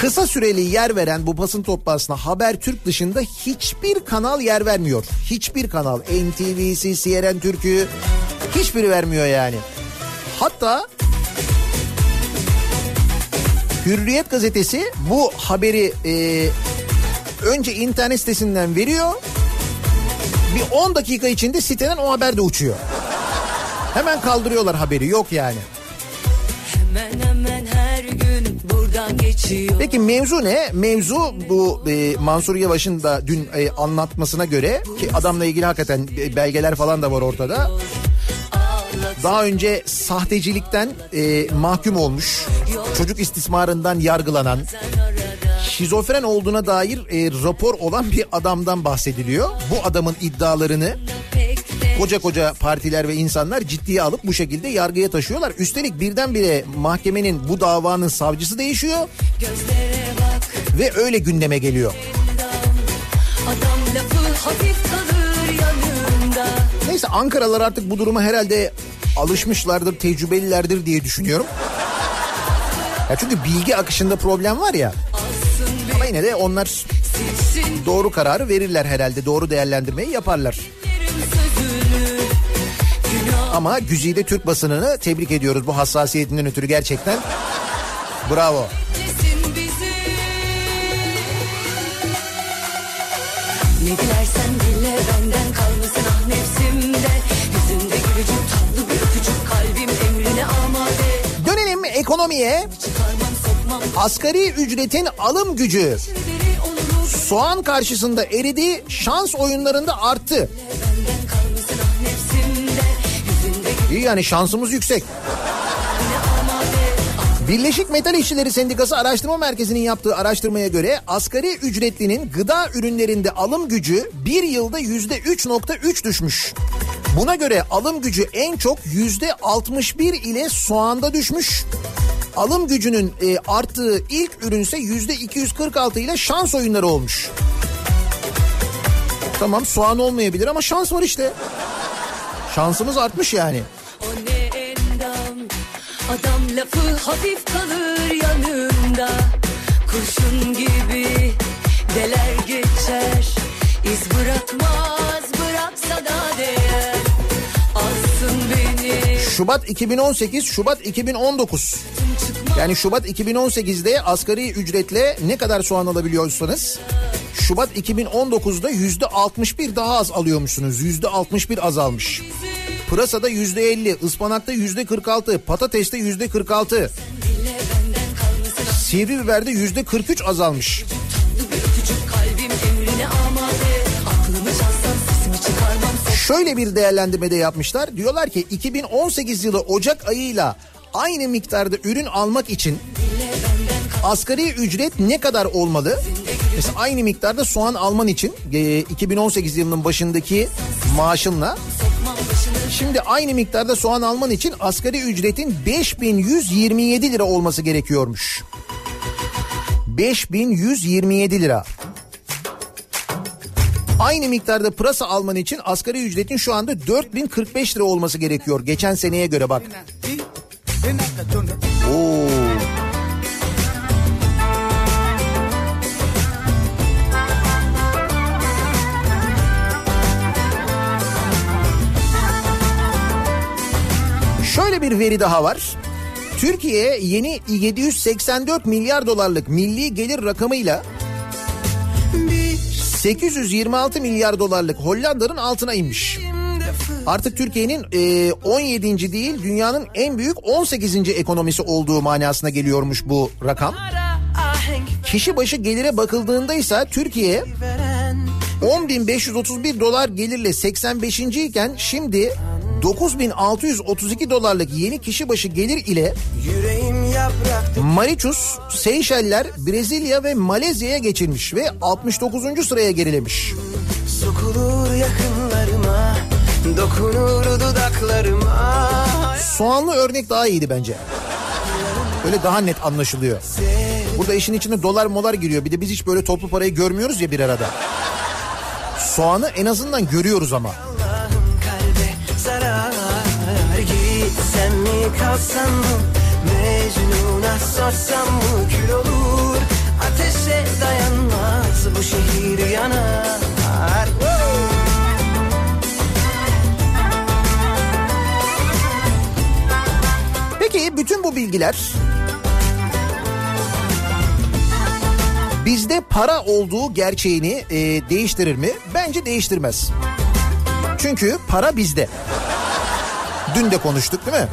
kısa süreli yer veren bu basın toplantısına Haber Türk dışında hiçbir kanal yer vermiyor. Hiçbir kanal NTV'si, CNN Türk'ü hiçbiri vermiyor yani. Hatta Hürriyet gazetesi bu haberi e, önce internet sitesinden veriyor. Bir 10 dakika içinde siteden o haber de uçuyor. Hemen kaldırıyorlar haberi yok yani. Hemen hemen her gün buradan geçiyor. Peki mevzu ne? Mevzu bu e, Mansur Yavaş'ın da dün e, anlatmasına göre ki adamla ilgili hakikaten belgeler falan da var ortada. Daha önce sahtecilikten e, mahkum olmuş, çocuk istismarından yargılanan, şizofren olduğuna dair e, rapor olan bir adamdan bahsediliyor. Bu adamın iddialarını koca koca partiler ve insanlar ciddiye alıp bu şekilde yargıya taşıyorlar. Üstelik birdenbire mahkemenin bu davanın savcısı değişiyor. Ve öyle gündeme geliyor. Adam lafı hafif kalır yanında. Neyse Ankaralılar artık bu duruma herhalde alışmışlardır, tecrübelilerdir diye düşünüyorum. Ya çünkü bilgi akışında problem var ya. Ama yine de onlar doğru kararı verirler herhalde. Doğru değerlendirmeyi yaparlar. Ama güzide Türk basınını tebrik ediyoruz bu hassasiyetinden ötürü gerçekten. Bravo. Ne dilersen dile benden kalmasın ah nefsimde Yüzünde gülücük tatlı bir öpücük kalbim emrine amade Dönelim ekonomiye. Asgari ücretin alım gücü soğan karşısında eridi, şans oyunlarında arttı. İyi yani şansımız yüksek. Birleşik Metal İşçileri Sendikası Araştırma Merkezi'nin yaptığı araştırmaya göre asgari ücretlinin gıda ürünlerinde alım gücü bir yılda yüzde 3.3 düşmüş. Buna göre alım gücü en çok yüzde 61 ile soğanda düşmüş. Alım gücünün e, arttığı ilk ürünse yüzde 246 ile şans oyunları olmuş. Tamam soğan olmayabilir ama şans var işte. Şansımız artmış yani. Adam lafı hafif kalır yanında Kurşun gibi deler geçer iz bırakmaz bıraksa da değer Şubat 2018 Şubat 2019 yani Şubat 2018'de asgari ücretle ne kadar soğan alabiliyorsanız Şubat 2019'da yüzde 61 daha az alıyormuşsunuz. Yüzde 61 azalmış. Pırasada yüzde 50, ıspanakta yüzde 46, patateste yüzde 46. Sivri biberde yüzde 43 azalmış. Şöyle bir değerlendirmede yapmışlar. Diyorlar ki 2018 yılı Ocak ayıyla aynı miktarda ürün almak için asgari ücret ne kadar olmalı? Mesela aynı miktarda soğan alman için 2018 yılının başındaki maaşınla Şimdi aynı miktarda soğan alman için asgari ücretin 5127 lira olması gerekiyormuş. 5127 lira. Aynı miktarda pırasa alman için asgari ücretin şu anda 4045 lira olması gerekiyor. Geçen seneye göre bak. Oo. Şöyle bir veri daha var. Türkiye yeni 784 milyar dolarlık milli gelir rakamıyla 826 milyar dolarlık Hollanda'nın altına inmiş. Artık Türkiye'nin e, 17. değil dünyanın en büyük 18. ekonomisi olduğu manasına geliyormuş bu rakam. Kişi başı gelire bakıldığında ise Türkiye 10.531 dolar gelirle 85. iken şimdi 9632 dolarlık yeni kişi başı gelir ile Mauritius, Seyşeller, Brezilya ve Malezya'ya geçilmiş ve 69. sıraya gerilemiş. Sokulur yakınlarıma, dokunur dudaklarıma. Soğanlı örnek daha iyiydi bence. Öyle daha net anlaşılıyor. Burada işin içine dolar molar giriyor. Bir de biz hiç böyle toplu parayı görmüyoruz ya bir arada. Soğanı en azından görüyoruz ama. Sen mi kalsan mı Mecnun'a sorsam mı kül olur Ateşe dayanmaz bu şehir yanar Bütün bu bilgiler bizde para olduğu gerçeğini e, değiştirir mi? Bence değiştirmez. Çünkü para bizde. Dün de konuştuk değil mi?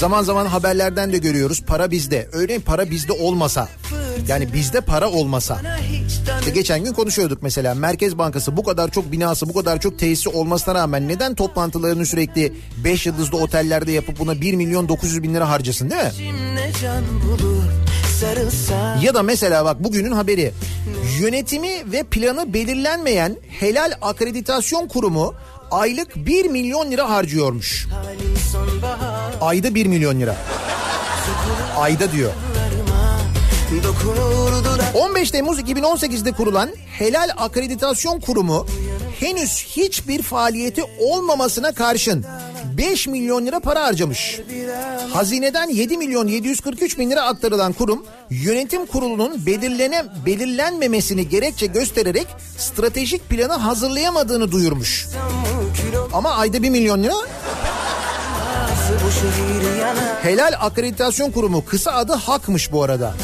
Zaman zaman haberlerden de görüyoruz para bizde. Öyle para bizde olmasa yani bizde para olmasa. İşte geçen gün konuşuyorduk mesela Merkez Bankası bu kadar çok binası bu kadar çok tesisi olmasına rağmen neden toplantılarını sürekli 5 yıldızlı otellerde yapıp buna 1 milyon 900 bin lira harcasın değil mi? Ya da mesela bak bugünün haberi yönetimi ve planı belirlenmeyen helal akreditasyon kurumu aylık 1 milyon lira harcıyormuş. Ayda 1 milyon lira. Ayda diyor. 15 Temmuz 2018'de kurulan Helal Akreditasyon Kurumu henüz hiçbir faaliyeti olmamasına karşın 5 milyon lira para harcamış. Hazineden 7 milyon 743 bin lira aktarılan kurum yönetim kurulunun belirlene, belirlenmemesini gerekçe göstererek stratejik planı hazırlayamadığını duyurmuş. Ama ayda 1 milyon lira Helal Akreditasyon Kurumu kısa adı HAK'mış bu arada.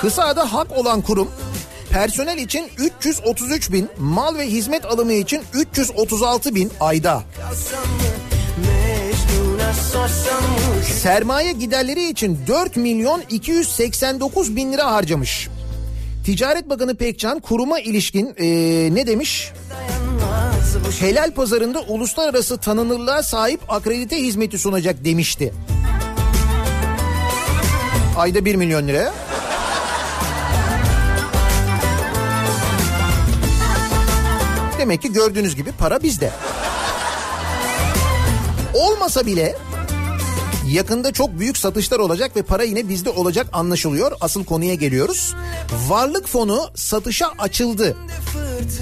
Kısa adı HAK olan kurum personel için 333 bin, mal ve hizmet alımı için 336 bin ayda. Sermaye giderleri için 4 milyon 289 bin lira harcamış. Ticaret Bakanı Pekcan kuruma ilişkin ee, ne demiş? Helal pazarında uluslararası tanınırlığa sahip akredite hizmeti sunacak demişti. Ayda 1 milyon lira. Demek ki gördüğünüz gibi para bizde. Olmasa bile yakında çok büyük satışlar olacak ve para yine bizde olacak anlaşılıyor. Asıl konuya geliyoruz. Varlık fonu satışa açıldı.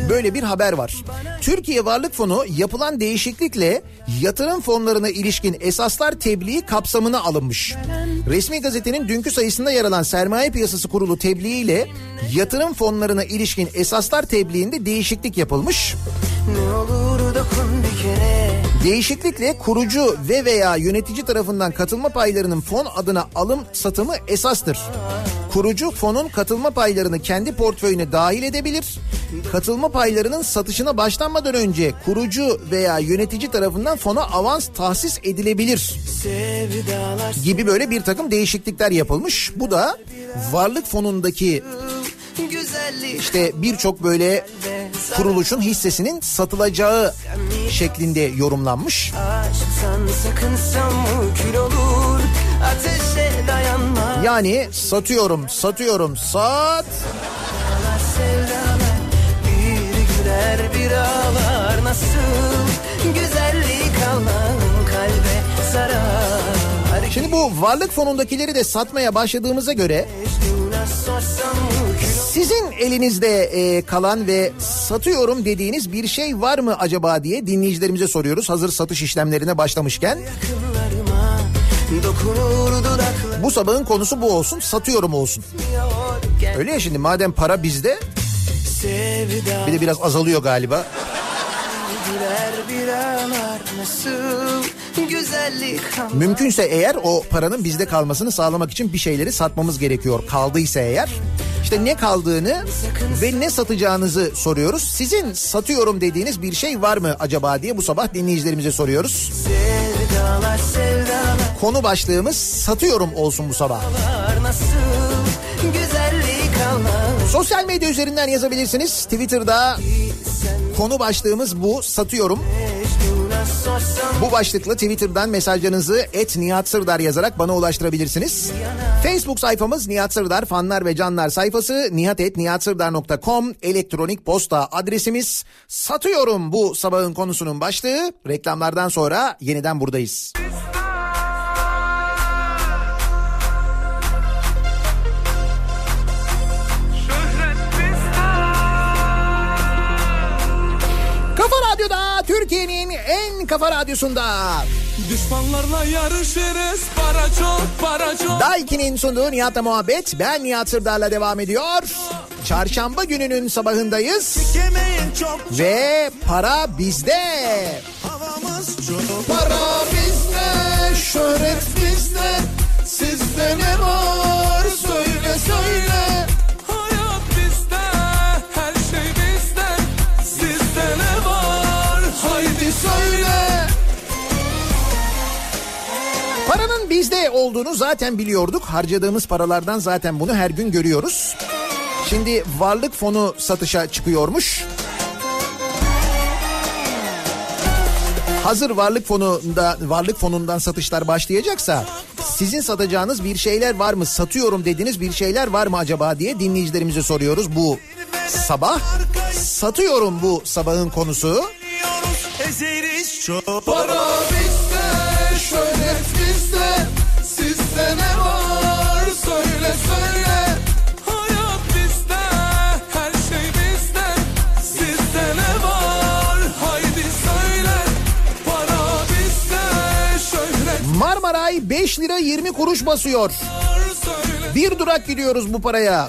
Böyle bir haber var. Türkiye Varlık Fonu yapılan değişiklikle yatırım fonlarına ilişkin esaslar tebliği kapsamına alınmış. Resmi gazetenin dünkü sayısında yer alan Sermaye Piyasası Kurulu tebliği ile yatırım fonlarına ilişkin esaslar tebliğinde değişiklik yapılmış. Ne olur dokun bir kere. Değişiklikle kurucu ve veya yönetici tarafından katılma paylarının fon adına alım satımı esastır. Kurucu fonun katılma paylarını kendi portföyüne dahil edebilir. Katılma paylarının satışına başlanmadan önce kurucu veya yönetici tarafından fona avans tahsis edilebilir. Gibi böyle bir takım değişiklikler yapılmış. Bu da varlık fonundaki işte birçok böyle kuruluşun hissesinin satılacağı şeklinde yorumlanmış. Yani satıyorum, satıyorum, sat. Bir güler bir ağlar nasıl güzellik Allah'ın kalbe sarar. Şimdi bu varlık fonundakileri de satmaya başladığımıza göre sizin elinizde e, kalan ve satıyorum dediğiniz bir şey var mı acaba diye dinleyicilerimize soruyoruz. Hazır satış işlemlerine başlamışken. Bu sabahın konusu bu olsun. Satıyorum olsun. Öyle ya şimdi madem para bizde bir de biraz azalıyor galiba. Mümkünse eğer o paranın bizde kalmasını sağlamak için bir şeyleri satmamız gerekiyor. Kaldıysa eğer işte ne kaldığını ve ne satacağınızı soruyoruz. Sizin satıyorum dediğiniz bir şey var mı acaba diye bu sabah dinleyicilerimize soruyoruz. Sevdalar, sevdalar. Konu başlığımız satıyorum olsun bu sabah. Sosyal medya üzerinden yazabilirsiniz. Twitter'da konu başlığımız bu satıyorum. Bu başlıkla Twitter'dan mesajlarınızı et Nihat Sırdar yazarak bana ulaştırabilirsiniz. Facebook sayfamız Nihat Sırdar fanlar ve canlar sayfası nihatetnihatsırdar.com elektronik posta adresimiz. Satıyorum bu sabahın konusunun başlığı. Reklamlardan sonra yeniden buradayız. Kafa Radyo'da Türkiye'nin en kafa radyosunda. Düşmanlarla yarışırız para çok para çok. Daiki'nin sunduğu Nihat'la muhabbet ben Nihat Sırdar'la devam ediyor. Çarşamba gününün sabahındayız çok ve para bizde. havamız çok. Para bizde, şöhret bizde. Sizde ne var söyle söyle. Bizde olduğunu zaten biliyorduk. Harcadığımız paralardan zaten bunu her gün görüyoruz. Şimdi varlık fonu satışa çıkıyormuş. Hazır varlık fonunda varlık fonundan satışlar başlayacaksa sizin satacağınız bir şeyler var mı? Satıyorum dediğiniz bir şeyler var mı acaba diye dinleyicilerimize soruyoruz bu sabah. Satıyorum bu sabahın konusu. Ezeriz çok. Para bizde, 5 lira 20 kuruş basıyor. Bir durak gidiyoruz bu paraya.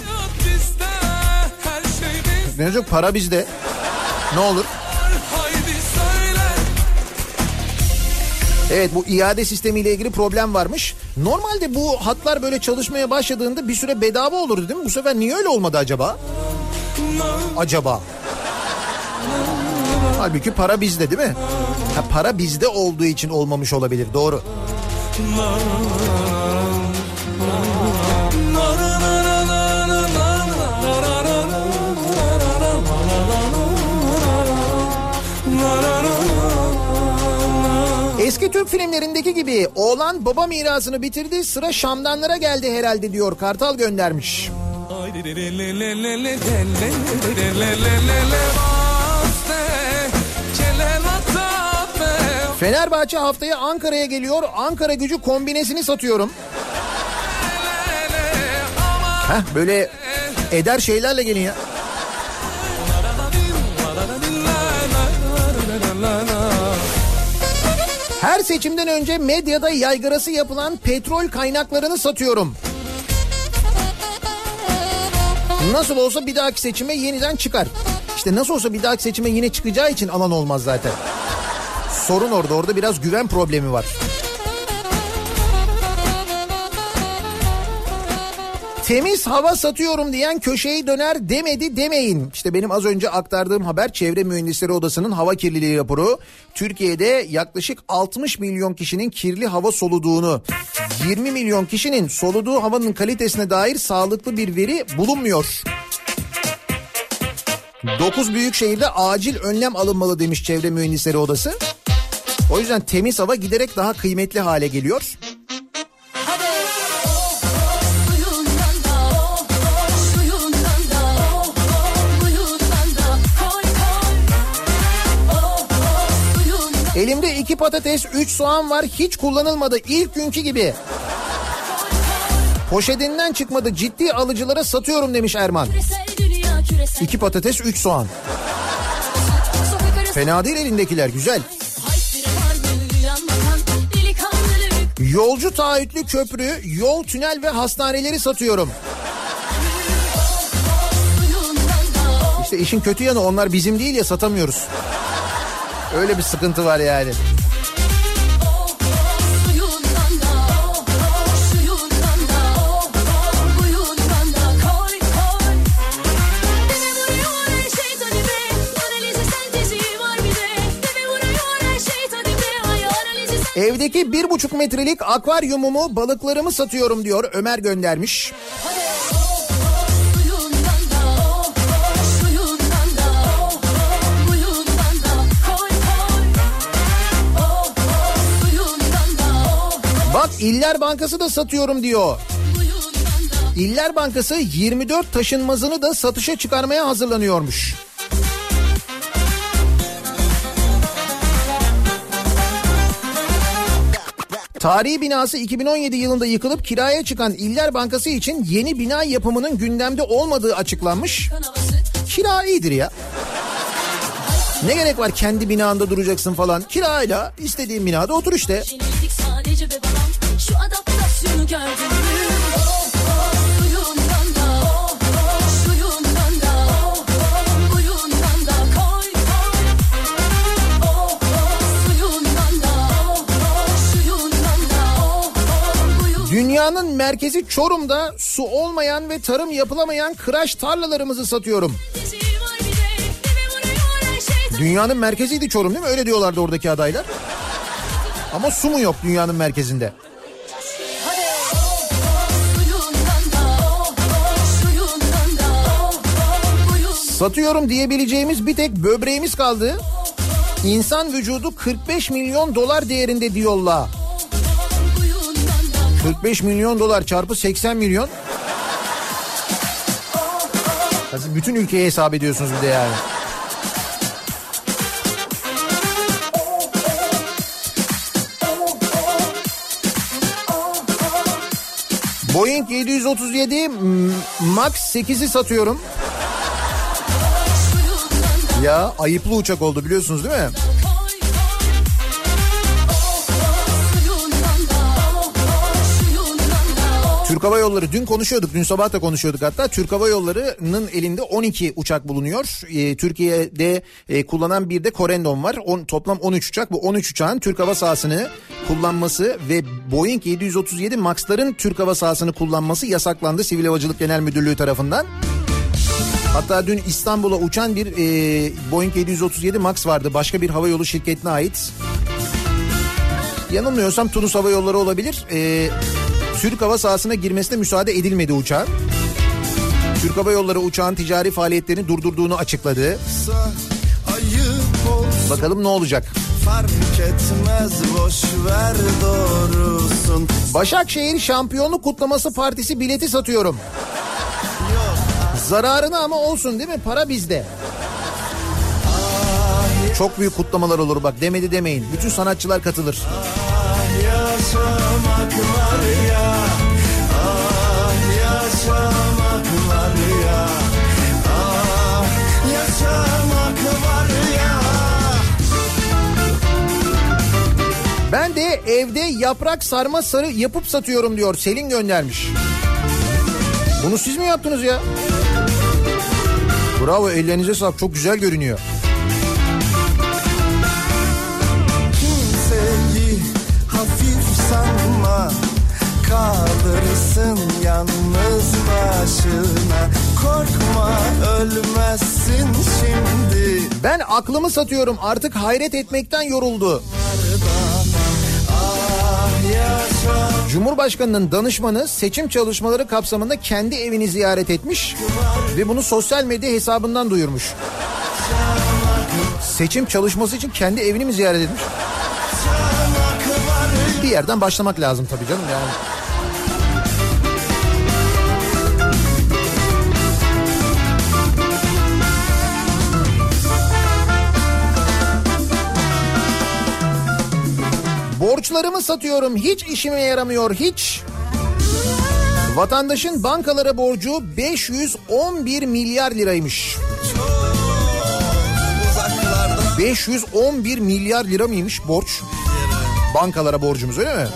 Ne olacak para bizde. Ne olur. Evet bu iade sistemiyle ilgili problem varmış. Normalde bu hatlar böyle çalışmaya başladığında bir süre bedava olurdu değil mi? Bu sefer niye öyle olmadı acaba? Acaba. Halbuki para bizde değil mi? Ha, para bizde olduğu için olmamış olabilir doğru. Eski Türk filmlerindeki gibi oğlan baba mirasını bitirdi sıra Şamdanlara geldi herhalde diyor Kartal göndermiş. Fenerbahçe haftaya Ankara'ya geliyor Ankara gücü kombinesini satıyorum. Heh, böyle eder şeylerle gelin ya. Her seçimden önce medyada yaygarası yapılan petrol kaynaklarını satıyorum. Nasıl olsa bir dahaki seçime yeniden çıkar. İşte nasıl olsa bir dahaki seçime yine çıkacağı için alan olmaz zaten. Sorun orada. Orada biraz güven problemi var. Temiz hava satıyorum diyen köşeyi döner demedi demeyin. İşte benim az önce aktardığım haber Çevre Mühendisleri Odası'nın hava kirliliği raporu. Türkiye'de yaklaşık 60 milyon kişinin kirli hava soluduğunu, 20 milyon kişinin soluduğu havanın kalitesine dair sağlıklı bir veri bulunmuyor. 9 büyük şehirde acil önlem alınmalı demiş Çevre Mühendisleri Odası. O yüzden temiz hava giderek daha kıymetli hale geliyor. Elimde iki patates, üç soğan var. Hiç kullanılmadı. İlk günkü gibi. Poşetinden çıkmadı. Ciddi alıcılara satıyorum demiş Erman. İki patates, üç soğan. Fena değil elindekiler. Güzel. Haykırı Yolcu taahhütlü köprü, yol, tünel ve hastaneleri satıyorum. İşte işin kötü yanı onlar bizim değil ya satamıyoruz. Öyle bir sıkıntı var yani. Evdeki bir buçuk metrelik akvaryumumu balıklarımı satıyorum diyor Ömer göndermiş. Bak İller Bankası da satıyorum diyor. İller Bankası 24 taşınmazını da satışa çıkarmaya hazırlanıyormuş. Tarihi binası 2017 yılında yıkılıp kiraya çıkan İller Bankası için yeni bina yapımının gündemde olmadığı açıklanmış. Kira iyidir ya. Ne gerek var kendi binanda duracaksın falan. Kirayla istediğin binada otur işte. Şu adaptasyonu gördün? Dünyanın merkezi Çorum'da su olmayan ve tarım yapılamayan kıraş tarlalarımızı satıyorum. Dünyanın merkeziydi Çorum değil mi? Öyle diyorlardı oradaki adaylar. Ama su mu yok dünyanın merkezinde? Satıyorum diyebileceğimiz bir tek böbreğimiz kaldı. İnsan vücudu 45 milyon dolar değerinde diyorlar. 45 milyon dolar çarpı 80 milyon. Siz bütün ülkeye hesap ediyorsunuz bir de yani. Boeing 737 m- Max 8'i satıyorum. Ya ayıplı uçak oldu biliyorsunuz değil mi? Türk Hava Yolları dün konuşuyorduk dün sabah da konuşuyorduk hatta Türk Hava Yolları'nın elinde 12 uçak bulunuyor. Ee, Türkiye'de e, kullanan bir de Corendon var. On, toplam 13 uçak bu 13 uçağın Türk hava sahasını kullanması ve Boeing 737 Max'ların Türk hava sahasını kullanması yasaklandı Sivil Havacılık Genel Müdürlüğü tarafından. Hatta dün İstanbul'a uçan bir e, Boeing 737 Max vardı başka bir havayolu şirketine ait. Yanılmıyorsam Tunus Hava Yolları olabilir. E, Türk hava sahasına girmesine müsaade edilmedi uçağın. Türk Hava Yolları uçağın ticari faaliyetlerini durdurduğunu açıkladı. Bakalım ne olacak? fark etmez boş ver doğrusun Başakşehir Şampiyonluk Kutlaması Partisi bileti satıyorum. Zararına ama olsun değil mi? Para bizde. Çok büyük kutlamalar olur bak demedi demeyin. Bütün sanatçılar katılır. Ah Ah Ben de evde yaprak sarma sarı yapıp satıyorum diyor. Selin göndermiş. Bunu siz mi yaptınız ya? Bravo ellerinize sağlık çok güzel görünüyor. Kalırsın yalnız başına Korkma ölmezsin şimdi Ben aklımı satıyorum artık hayret etmekten yoruldu. Ah Cumhurbaşkanının danışmanı seçim çalışmaları kapsamında kendi evini ziyaret etmiş ve bunu sosyal medya hesabından duyurmuş. Seçim çalışması için kendi evini mi ziyaret etmiş? Bir yerden başlamak lazım tabii canım yani. Borçlarımı satıyorum hiç işime yaramıyor hiç. Vatandaşın bankalara borcu 511 milyar liraymış. 511 milyar lira mıymış borç? Bankalara borcumuz öyle mi?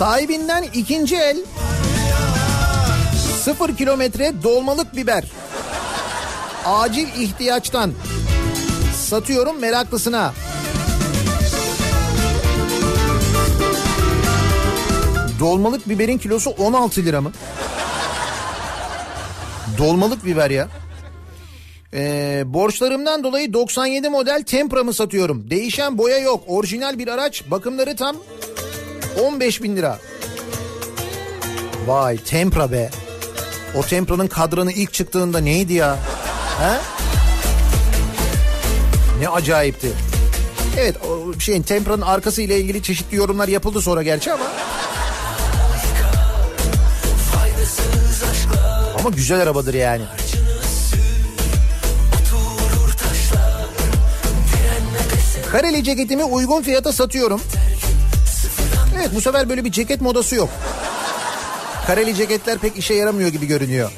Sahibinden ikinci el sıfır kilometre dolmalık biber. Acil ihtiyaçtan satıyorum meraklısına. Dolmalık biberin kilosu 16 lira mı? Dolmalık biber ya. Ee, borçlarımdan dolayı 97 model Tempra'mı satıyorum. Değişen boya yok. Orijinal bir araç. Bakımları tam. 15 bin lira. Vay Tempra be. O Tempra'nın kadranı ilk çıktığında neydi ya? He? Ne acayipti. Evet o şeyin Tempra'nın arkası ile ilgili çeşitli yorumlar yapıldı sonra gerçi ama. Ama güzel arabadır yani. Kareli ceketimi uygun fiyata satıyorum. Evet bu sefer böyle bir ceket modası yok. Kareli ceketler pek işe yaramıyor gibi görünüyor.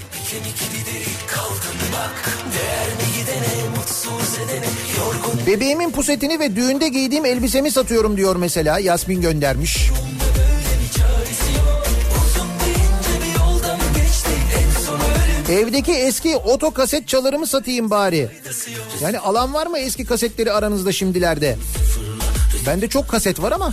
Bebeğimin pusetini ve düğünde giydiğim elbisemi satıyorum diyor mesela Yasmin göndermiş. Evdeki eski oto kaset çalarımı satayım bari. Yani alan var mı eski kasetleri aranızda şimdilerde? Bende çok kaset var ama.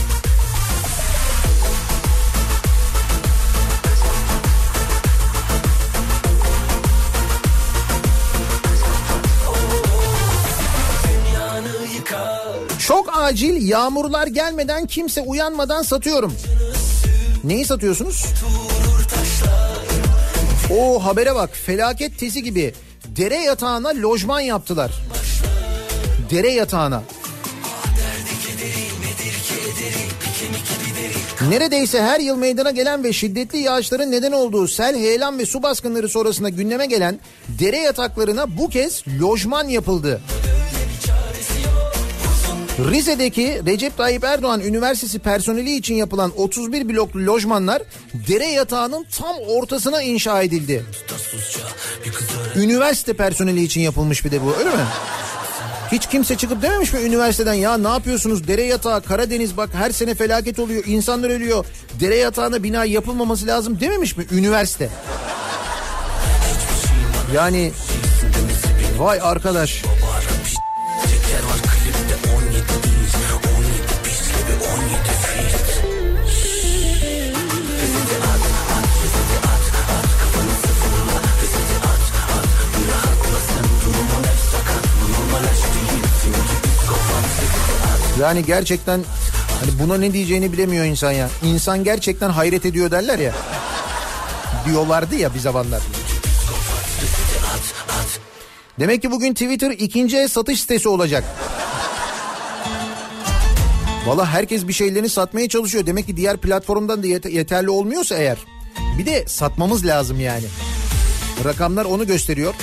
acil yağmurlar gelmeden kimse uyanmadan satıyorum. Neyi satıyorsunuz? O habere bak felaket tezi gibi dere yatağına lojman yaptılar. Dere yatağına. Neredeyse her yıl meydana gelen ve şiddetli yağışların neden olduğu sel, heyelan ve su baskınları sonrasında gündeme gelen dere yataklarına bu kez lojman yapıldı. Rize'deki Recep Tayyip Erdoğan Üniversitesi personeli için yapılan 31 bloklu lojmanlar dere yatağının tam ortasına inşa edildi. Üniversite personeli için yapılmış bir de bu öyle mi? Hiç kimse çıkıp dememiş mi üniversiteden ya ne yapıyorsunuz dere yatağı Karadeniz bak her sene felaket oluyor insanlar ölüyor dere yatağına bina yapılmaması lazım dememiş mi üniversite? Yani vay arkadaş. Yani gerçekten hani buna ne diyeceğini bilemiyor insan ya. İnsan gerçekten hayret ediyor derler ya. Diyorlardı ya bir zamanlar. Demek ki bugün Twitter ikinci el satış sitesi olacak. Valla herkes bir şeylerini satmaya çalışıyor. Demek ki diğer platformdan da yet- yeterli olmuyorsa eğer. Bir de satmamız lazım yani. Rakamlar onu gösteriyor.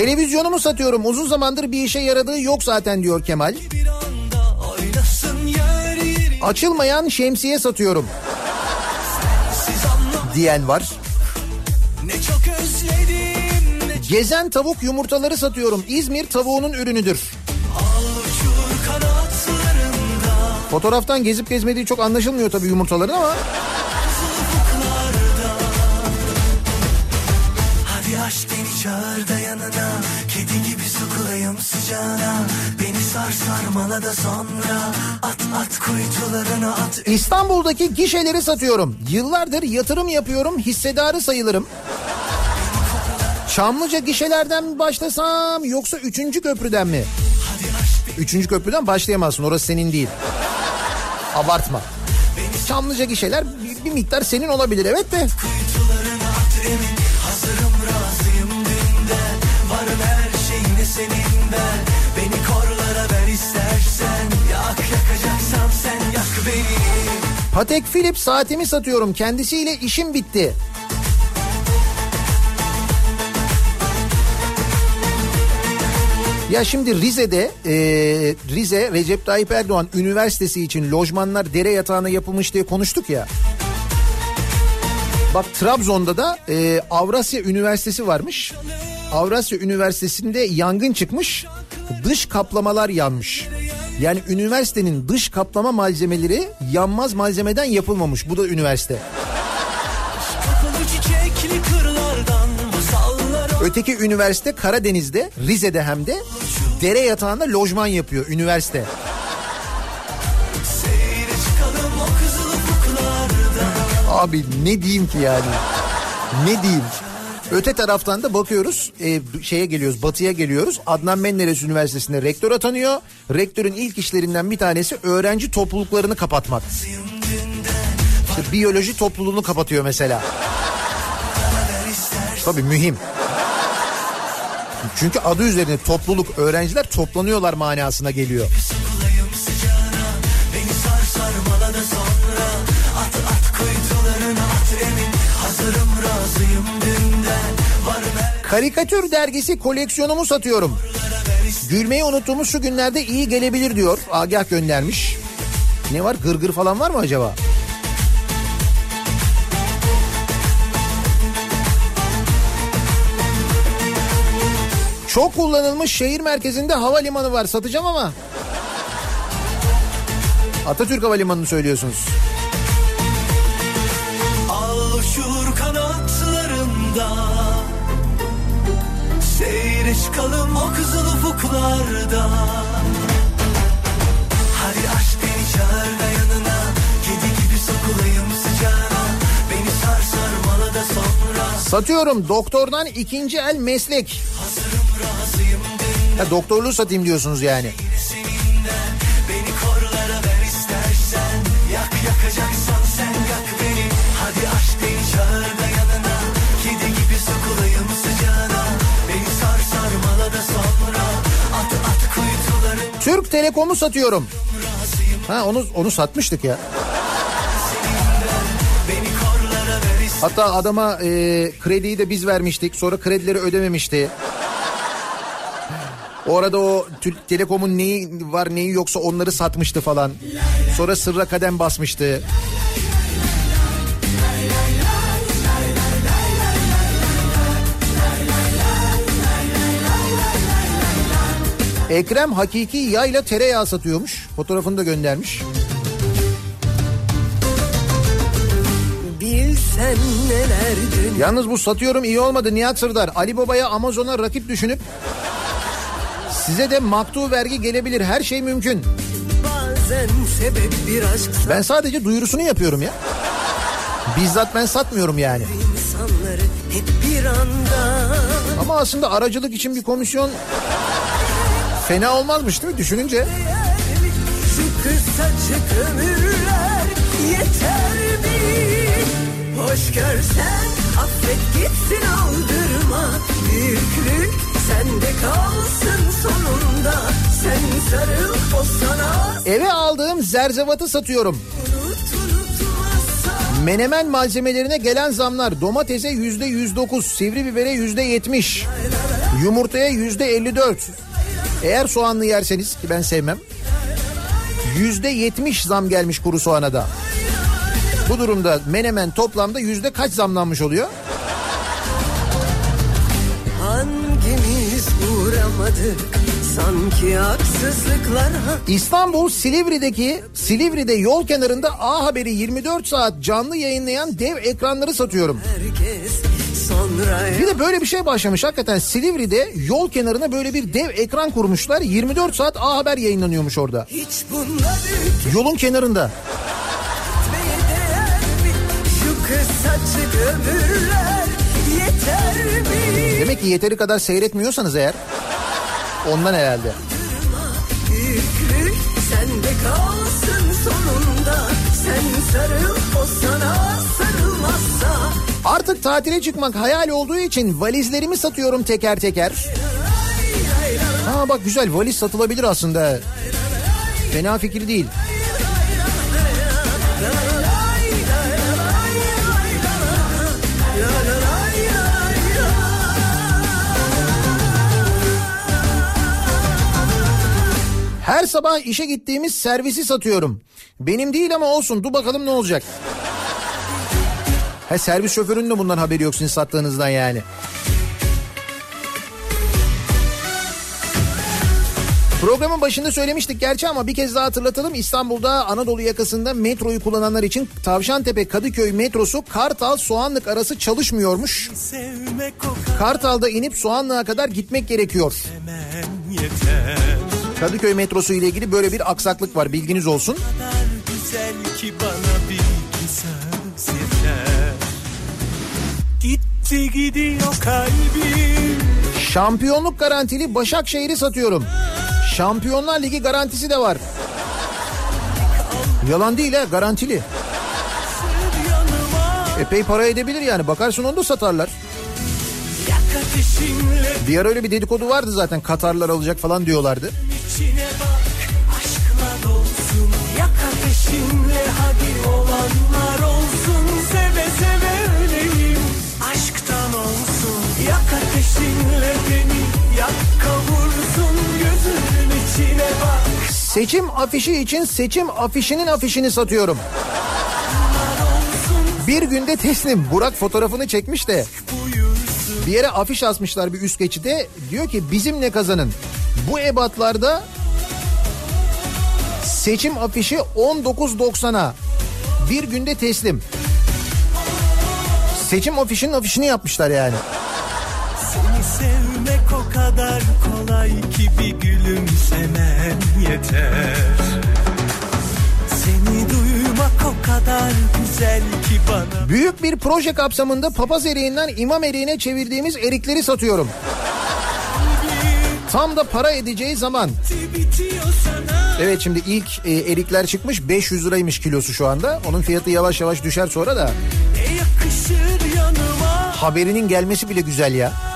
Televizyonumu satıyorum. Uzun zamandır bir işe yaradığı yok zaten diyor Kemal. Açılmayan şemsiye satıyorum diyen var. Gezen tavuk yumurtaları satıyorum. İzmir tavuğunun ürünüdür. Fotoğraftan gezip gezmediği çok anlaşılmıyor tabii yumurtaların ama çağır da yanına Kedi gibi sokulayım sıcağına Beni sar sarmala da sonra At at kuytularına at İstanbul'daki gişeleri satıyorum. Yıllardır yatırım yapıyorum, hissedarı sayılırım. Çamlıca gişelerden mi başlasam yoksa üçüncü köprüden mi? Üçüncü köprüden başlayamazsın orası senin değil. Abartma. Çamlıca gişeler bir, bir miktar senin olabilir evet de. Kuytularına at emin senin ben Beni korlara ver istersen Yak yakacaksan sen yak beni Patek Philippe saatimi satıyorum. Kendisiyle işim bitti. Ya şimdi Rize'de e, Rize Recep Tayyip Erdoğan Üniversitesi için lojmanlar dere yatağına yapılmış diye konuştuk ya. Bak Trabzon'da da e, Avrasya Üniversitesi varmış. Avrasya Üniversitesi'nde yangın çıkmış. Dış kaplamalar yanmış. Yani üniversitenin dış kaplama malzemeleri yanmaz malzemeden yapılmamış. Bu da üniversite. Öteki üniversite Karadeniz'de, Rize'de hem de dere yatağında lojman yapıyor üniversite. Abi ne diyeyim ki yani? Ne diyeyim? Öte taraftan da bakıyoruz e, şeye geliyoruz batıya geliyoruz. Adnan Menderes Üniversitesi'nde rektör atanıyor. Rektörün ilk işlerinden bir tanesi öğrenci topluluklarını kapatmak. İşte biyoloji topluluğunu kapatıyor mesela. Tabii mühim. Çünkü adı üzerine topluluk öğrenciler toplanıyorlar manasına geliyor. Sokulayım sıcağına Karikatür dergisi koleksiyonumu satıyorum. Gülmeyi unuttuğumuz şu günlerde iyi gelebilir diyor. Agah göndermiş. Ne var gırgır falan var mı acaba? Çok kullanılmış şehir merkezinde havalimanı var satacağım ama. Atatürk Havalimanı'nı söylüyorsunuz. Çıkalım o kızıl ufuklarda. Hadi aşk beni çağır da yanına. Kedi gibi sokulayım sıcağına. Beni sar sarmala da sonra. Satıyorum doktordan ikinci el meslek. Hazırım razıyım dünden. Ha, doktorluğu satayım diyorsunuz yani. Beni korlara ver istersen. Yak yakacaksan sen yak beni. Hadi aşk Telekom'u satıyorum. Ha onu onu satmıştık ya. Hatta adama e, krediyi de biz vermiştik. Sonra kredileri ödememişti. O Türk Telekom'un neyi var neyi yoksa onları satmıştı falan. Sonra sırra kadem basmıştı. Ekrem hakiki yayla tereyağı satıyormuş. Fotoğrafını da göndermiş. Bilsen neler dün Yalnız bu satıyorum iyi olmadı Nihat Sırdar. Ali Baba'ya Amazon'a rakip düşünüp size de maktu vergi gelebilir. Her şey mümkün. Bazen sebep bir aşksa Ben sadece duyurusunu yapıyorum ya. Bizzat ben satmıyorum yani. insanları hep bir anda Ama aslında aracılık için bir komisyon fena olmazmış değil mi düşününce? Şu kısacık ömürler yeter mi? Hoş görsen affet gitsin aldırma Büyüklük sende kalsın sonunda Sen sarıl o sana Eve aldığım zerzevatı satıyorum. Menemen malzemelerine gelen zamlar domatese yüzde yüz dokuz, sivri bibere yüzde yetmiş, yumurtaya yüzde elli dört. Eğer soğanlı yerseniz ki ben sevmem. Yüzde yetmiş zam gelmiş kuru soğana da. Bu durumda menemen toplamda yüzde kaç zamlanmış oluyor? Hangimiz uğramadık sanki haksızlıklara İstanbul Silivri'deki Silivri'de yol kenarında A Haber'i 24 saat canlı yayınlayan dev ekranları satıyorum. Herkes Bir de böyle bir şey başlamış hakikaten Silivri'de yol kenarına böyle bir dev ekran kurmuşlar. 24 saat A Haber yayınlanıyormuş orada. Yolun kenarında. Demek ki yeteri kadar seyretmiyorsanız eğer ondan herhalde. Büyüklük sende kalsın sonunda. Sen sarıl o sana sarılmazsa. Artık tatile çıkmak hayal olduğu için valizlerimi satıyorum teker teker. Ha bak güzel valiz satılabilir aslında. Fena fikir değil. Her sabah işe gittiğimiz servisi satıyorum. Benim değil ama olsun dur bakalım ne olacak. Ha servis şoförünün de bundan haberi yok sizin sattığınızdan yani. Programın başında söylemiştik gerçi ama bir kez daha hatırlatalım. İstanbul'da Anadolu yakasında metroyu kullananlar için Tavşantepe Kadıköy metrosu Kartal Soğanlık arası çalışmıyormuş. Kartal'da inip Soğanlık'a kadar gitmek gerekiyor. Kadıköy metrosu ile ilgili böyle bir aksaklık var bilginiz olsun. güzel ki bana Gitti gidiyor kalbim Şampiyonluk garantili Başakşehir'i satıyorum. Şampiyonlar Ligi garantisi de var. Yalan değil ha garantili. Epey para edebilir yani bakarsın onu da satarlar. Bir ara öyle bir dedikodu vardı zaten Katarlar alacak falan diyorlardı. içine bak Aşkla dolsun Yak ateşinle hadi olanlar olsun Yak ateşinle beni Yak kavursun Gözünün içine bak Seçim afişi için seçim afişinin afişini satıyorum. Bir günde teslim. Burak fotoğrafını çekmiş de bir yere afiş asmışlar bir üst geçide. Diyor ki bizimle kazanın. Bu ebatlarda seçim afişi 19.90'a bir günde teslim. Seçim afişinin afişini yapmışlar yani. Seni sevmek o kadar kolay ki bir gülümsemen yeter Seni duymak o kadar güzel ki bana Büyük bir proje kapsamında papaz eriğinden imam eriğine çevirdiğimiz erikleri satıyorum. Tam da para edeceği zaman. Evet şimdi ilk e, erikler çıkmış 500 liraymış kilosu şu anda. Onun fiyatı yavaş yavaş düşer sonra da. Yanıma Haberinin gelmesi bile güzel ya.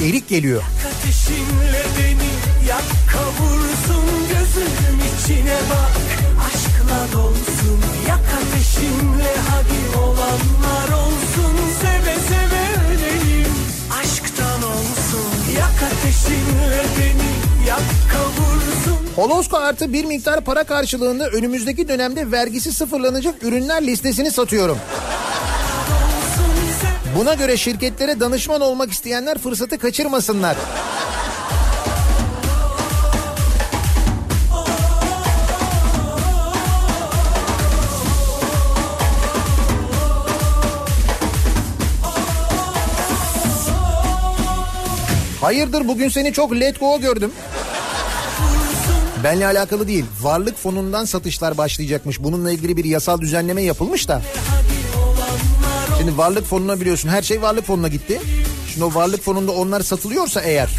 Erik geliyor. Ateşinle beni yak kavursun Gözünün içine bak Aşkla dolsun Yak ateşinle hadi olanlar olsun Seve seve öleyim Aşktan olsun Yak ateşinle beni yak kavursun Holosko artı bir miktar para karşılığında önümüzdeki dönemde vergisi sıfırlanacak ürünler listesini satıyorum. Buna göre şirketlere danışman olmak isteyenler fırsatı kaçırmasınlar. Hayırdır bugün seni çok let go gördüm. Benle alakalı değil. Varlık fonundan satışlar başlayacakmış. Bununla ilgili bir yasal düzenleme yapılmış da. Şimdi varlık fonuna biliyorsun her şey varlık fonuna gitti. Şimdi o varlık fonunda onlar satılıyorsa eğer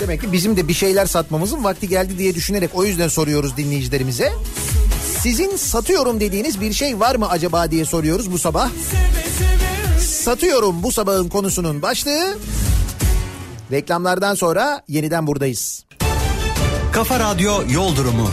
demek ki bizim de bir şeyler satmamızın vakti geldi diye düşünerek o yüzden soruyoruz dinleyicilerimize. Sizin satıyorum dediğiniz bir şey var mı acaba diye soruyoruz bu sabah. Satıyorum bu sabahın konusunun başlığı. Reklamlardan sonra yeniden buradayız. Kafa Radyo Yol Durumu.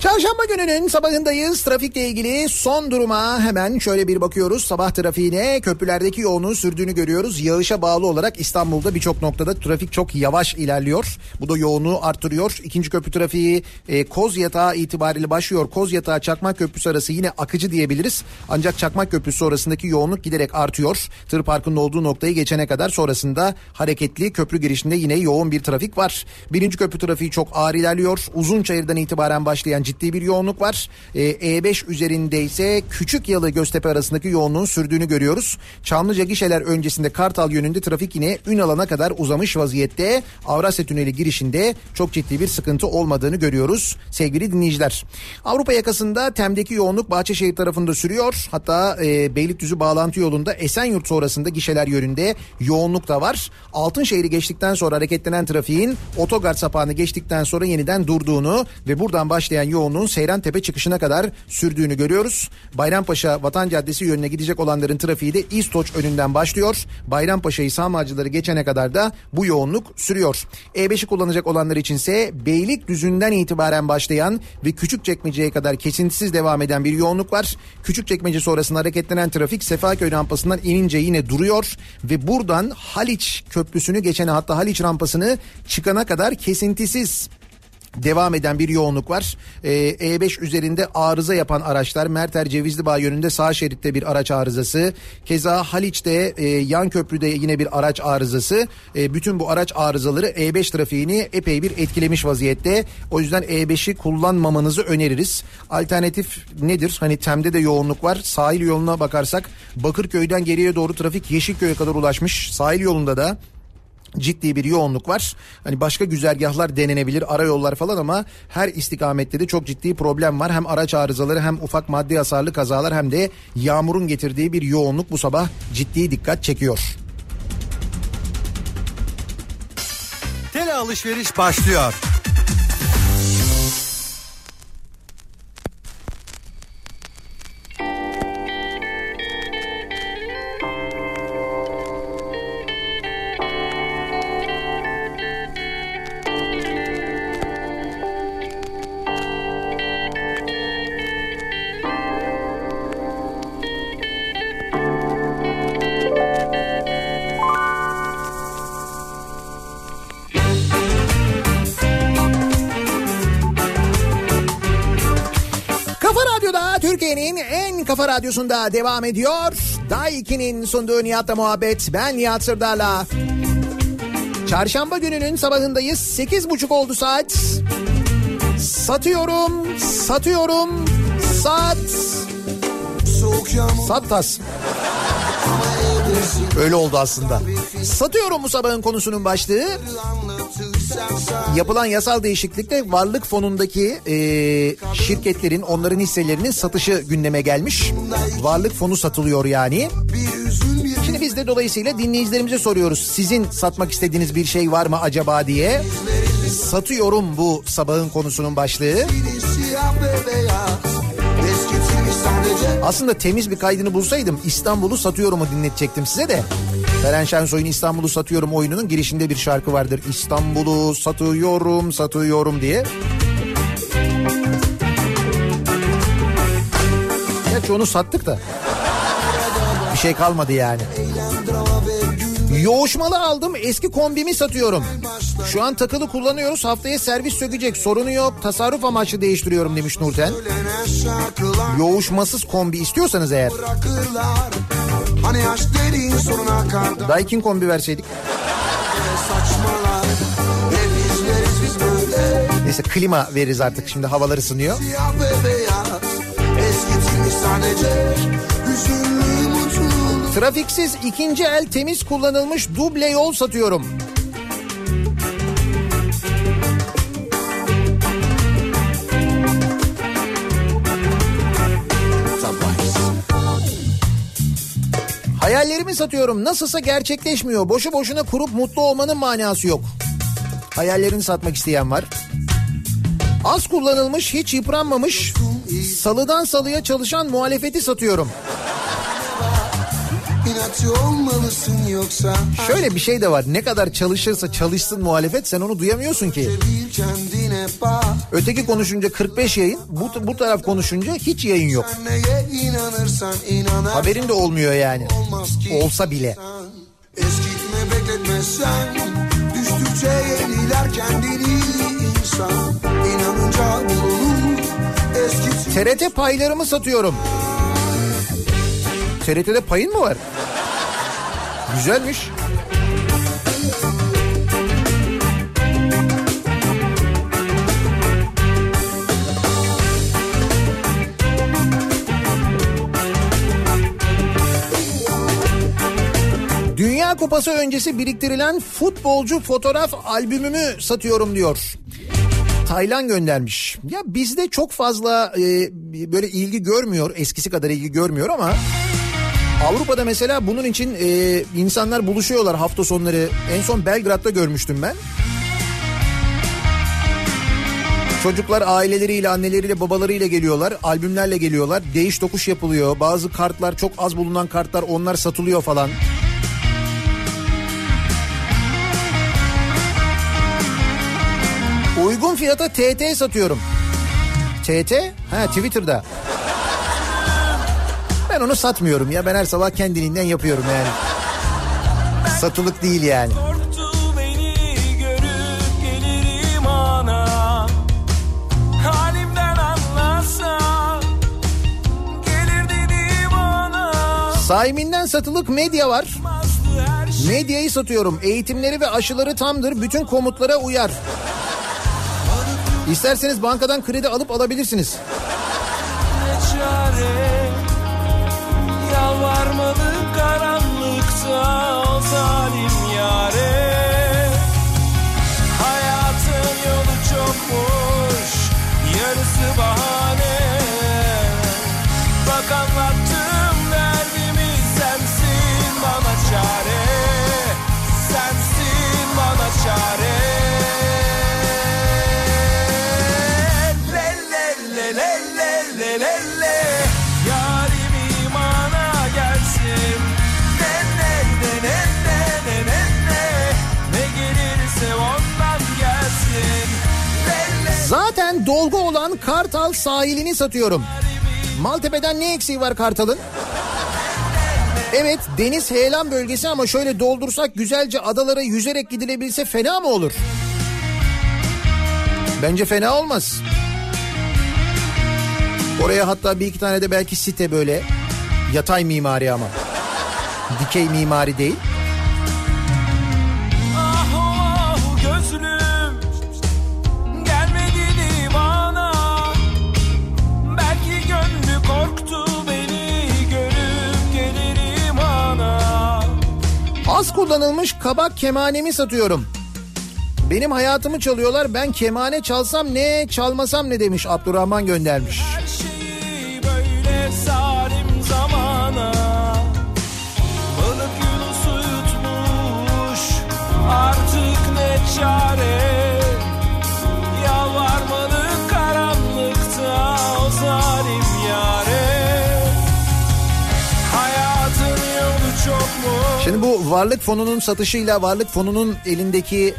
Çarşamba gününün sabahındayız. Trafikle ilgili son duruma hemen şöyle bir bakıyoruz. Sabah trafiğine köprülerdeki yoğunluğun sürdüğünü görüyoruz. Yağışa bağlı olarak İstanbul'da birçok noktada trafik çok yavaş ilerliyor. Bu da yoğunluğu arttırıyor. İkinci köprü trafiği e, Koz Yatağı itibariyle başlıyor. Koz Yatağı Çakmak Köprüsü arası yine akıcı diyebiliriz. Ancak Çakmak Köprüsü sonrasındaki yoğunluk giderek artıyor. Tır parkının olduğu noktayı geçene kadar sonrasında hareketli köprü girişinde yine yoğun bir trafik var. Birinci köprü trafiği çok ağır ilerliyor. Uzunçayır'dan itibaren başlayan ciddi bir yoğunluk var. Ee, E5 üzerinde ise Küçük Yalı Göztepe arasındaki yoğunluğun sürdüğünü görüyoruz. Çamlıca gişeler öncesinde Kartal yönünde trafik yine Ünalan'a kadar uzamış vaziyette. Avrasya Tüneli girişinde çok ciddi bir sıkıntı olmadığını görüyoruz sevgili dinleyiciler. Avrupa yakasında Tem'deki yoğunluk Bahçeşehir tarafında sürüyor. Hatta e, Beylikdüzü bağlantı yolunda Esenyurt sonrasında gişeler yönünde yoğunluk da var. Altınşehir'i geçtikten sonra hareketlenen trafiğin otogar sapağını geçtikten sonra yeniden durduğunu ve buradan başlayan yoğunluğun Seyrantepe çıkışına kadar sürdüğünü görüyoruz. Bayrampaşa Vatan Caddesi yönüne gidecek olanların trafiği de İstoç önünden başlıyor. Bayrampaşa'yı Sağmacıları geçene kadar da bu yoğunluk sürüyor. E5'i kullanacak olanlar içinse Beylikdüzü'nden itibaren başlayan ve Küçükçekmece'ye kadar kesintisiz devam eden bir yoğunluk var. Küçükçekmece sonrasında hareketlenen trafik Sefaköy rampasından inince yine duruyor ve buradan Haliç Köprüsü'nü geçene hatta Haliç rampasını çıkana kadar kesintisiz devam eden bir yoğunluk var. Ee, E5 üzerinde arıza yapan araçlar Merter Cevizli Bağ yönünde sağ şeritte bir araç arızası. Keza Haliç'te e, yan köprüde yine bir araç arızası. E, bütün bu araç arızaları E5 trafiğini epey bir etkilemiş vaziyette. O yüzden E5'i kullanmamanızı öneririz. Alternatif nedir? Hani Tem'de de yoğunluk var. Sahil yoluna bakarsak Bakırköy'den geriye doğru trafik Yeşilköy'e kadar ulaşmış. Sahil yolunda da ciddi bir yoğunluk var. Hani başka güzergahlar denenebilir, arayollar falan ama her istikamette de çok ciddi problem var. Hem araç arızaları hem ufak maddi hasarlı kazalar hem de yağmurun getirdiği bir yoğunluk bu sabah ciddi dikkat çekiyor. Tele alışveriş başlıyor. Kafa radyosunda devam ediyor. Daiki'nin sunduğu Nihat'la muhabbet. Ben Nihat Sırdar'la. Çarşamba gününün sabahındayız. Sekiz buçuk oldu saat. Satıyorum, satıyorum, sat. Sat tas. Öyle oldu aslında. Satıyorum bu sabahın konusunun başlığı. Yapılan yasal değişiklikle varlık fonundaki e, şirketlerin onların hisselerinin satışı gündeme gelmiş. Varlık fonu satılıyor yani. Şimdi biz de dolayısıyla dinleyicilerimize soruyoruz. Sizin satmak istediğiniz bir şey var mı acaba diye. Satıyorum bu sabahın konusunun başlığı. Aslında temiz bir kaydını bulsaydım İstanbul'u satıyorumu dinletecektim size de. Feren Şensoy'un İstanbul'u satıyorum oyununun girişinde bir şarkı vardır. İstanbul'u satıyorum, satıyorum diye. Gerçi onu sattık da. Bir şey kalmadı yani. Yoğuşmalı aldım eski kombimi satıyorum. Şu an takılı kullanıyoruz haftaya servis sökecek sorunu yok tasarruf amaçlı değiştiriyorum demiş Nurten. Yoğuşmasız kombi istiyorsanız eğer. Hani aşk dediğin sonuna kadar Daikin kombi verseydik. saçmalar Hep izleriz biz böyle Neyse klima veririz artık şimdi havalar ısınıyor. Siyah ve beyaz Eskitilmiş sadece Hüzünlü mutluluk Trafiksiz ikinci el temiz kullanılmış duble yol satıyorum. Hayallerimi satıyorum. Nasılsa gerçekleşmiyor. Boşu boşuna kurup mutlu olmanın manası yok. Hayallerini satmak isteyen var. Az kullanılmış, hiç yıpranmamış, salıdan salıya çalışan muhalefeti satıyorum. Şöyle bir şey de var. Ne kadar çalışırsa çalışsın muhalefet sen onu duyamıyorsun ki. Öteki konuşunca 45 yayın, bu, bu taraf konuşunca hiç yayın yok. Haberin de olmuyor yani. Olsa bile. Eskitme bekletme sen Düştükçe yeniler kendini insan İnanınca bulunur Eskit TRT paylarımı satıyorum. TRT'de payın mı var? Güzelmiş. Kupası öncesi biriktirilen futbolcu fotoğraf albümümü satıyorum diyor. Taylan göndermiş. Ya bizde çok fazla e, böyle ilgi görmüyor. Eskisi kadar ilgi görmüyor ama Avrupa'da mesela bunun için e, insanlar buluşuyorlar hafta sonları. En son Belgrad'da görmüştüm ben. Çocuklar aileleriyle, anneleriyle, babalarıyla geliyorlar. Albümlerle geliyorlar. Değiş tokuş yapılıyor. Bazı kartlar çok az bulunan kartlar onlar satılıyor falan. Uygun fiyata TT satıyorum. TT? Ha Twitter'da. Ben onu satmıyorum ya. Ben her sabah kendiliğinden yapıyorum yani. Satılık değil yani. Saiminden satılık medya var. Medyayı satıyorum. Eğitimleri ve aşıları tamdır. Bütün komutlara uyar. İsterseniz bankadan kredi alıp alabilirsiniz. çare karanlıkta o zalim yare Hayatın yolu çokmuş Yarısı bahane Kartal sahilini satıyorum. Maltepe'den ne eksiği var Kartal'ın? Evet deniz heyelan bölgesi ama şöyle doldursak güzelce adalara yüzerek gidilebilse fena mı olur? Bence fena olmaz. Oraya hatta bir iki tane de belki site böyle yatay mimari ama. Dikey mimari değil. Kullanılmış kabak kemanemi satıyorum. Benim hayatımı çalıyorlar ben kemane çalsam ne çalmasam ne demiş Abdurrahman göndermiş. Her şeyi böyle salim zamana Balık yutmuş Artık ne çare Şimdi bu varlık fonunun satışıyla varlık fonunun elindeki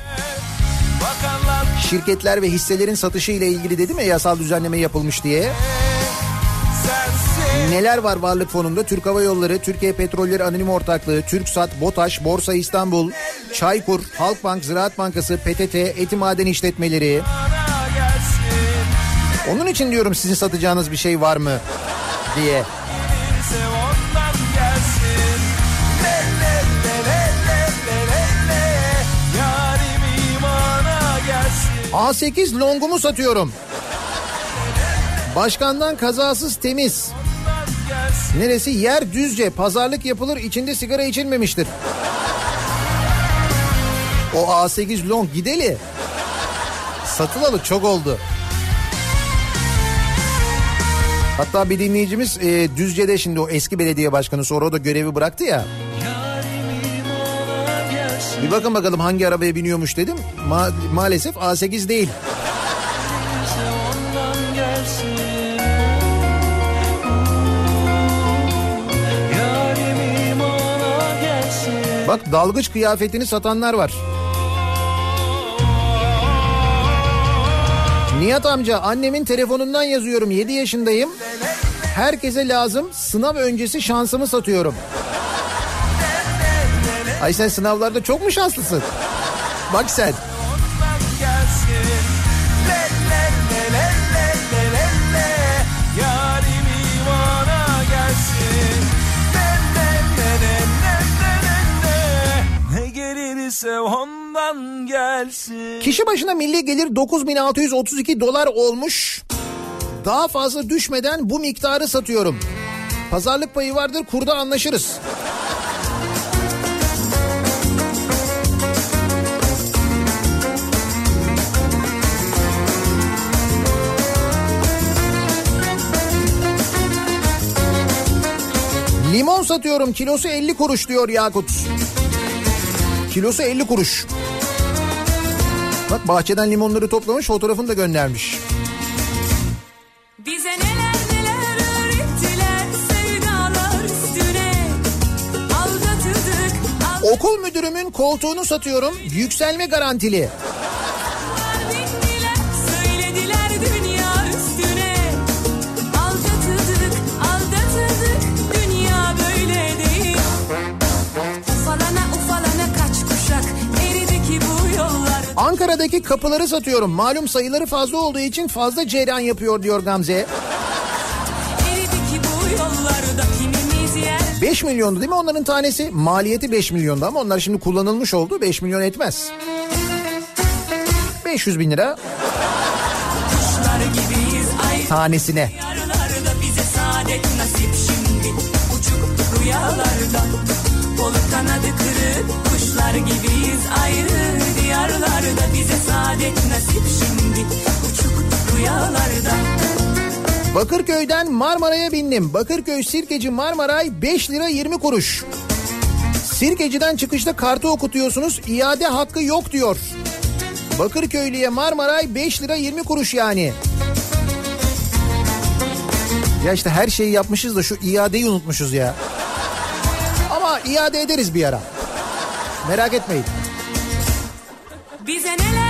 şirketler ve hisselerin satışı ile ilgili dedim ya yasal düzenleme yapılmış diye. Neler var varlık fonunda? Türk Hava Yolları, Türkiye Petrolleri Anonim Ortaklığı, TürkSat, BOTAŞ, Borsa İstanbul, Çaykur, Halkbank, Ziraat Bankası, PTT, Eti Maden İşletmeleri. Onun için diyorum sizin satacağınız bir şey var mı diye. A8 longumu satıyorum. Başkandan kazasız temiz. Neresi? Yer düzce. Pazarlık yapılır içinde sigara içilmemiştir. O A8 long gideli. Satılalı çok oldu. Hatta bir dinleyicimiz e, Düzce'de şimdi o eski belediye başkanı sonra o da görevi bıraktı ya. Bir bakın bakalım hangi arabaya biniyormuş dedim. Ma- maalesef A8 değil. Bak dalgıç kıyafetini satanlar var. Nihat amca annemin telefonundan yazıyorum 7 yaşındayım. Herkese lazım sınav öncesi şansımı satıyorum. Ay sen sınavlarda çok mu şanslısın? Bak sen. ondan gelsin gelirse ondan Kişi başına milli gelir 9632 dolar olmuş. Daha fazla düşmeden bu miktarı satıyorum. Pazarlık payı vardır kurda anlaşırız. Satıyorum kilosu 50 kuruş diyor Yakut. Kilosu 50 kuruş. Bak bahçeden limonları toplamış fotoğrafını da göndermiş. Bize neler Okul müdürümün koltuğunu satıyorum. Yükselme garantili. Ankara'daki kapıları satıyorum. Malum sayıları fazla olduğu için fazla ceyran yapıyor diyor Gamze. Eridi ki bu yollarda kimimiz yer 5 milyondu değil mi onların tanesi? Maliyeti 5 milyondu ama onlar şimdi kullanılmış oldu 5 milyon etmez. 500 bin lira gibiyiz tanesine. diyarlarda bize saadet nasip şimdi Uçuk rüyalarda kanadı kırık kuşlar gibiyiz ayrı diyarlarda bize saadet nasip şimdi Uçuk rüyalarda Bakırköy'den Marmaray'a bindim. Bakırköy Sirkeci Marmaray 5 lira 20 kuruş. Sirkeci'den çıkışta kartı okutuyorsunuz. iade hakkı yok diyor. Bakırköylüye Marmaray 5 lira 20 kuruş yani. Ya işte her şeyi yapmışız da şu iadeyi unutmuşuz ya. Ama iade ederiz bir ara. Merak etmeyin. Bize neler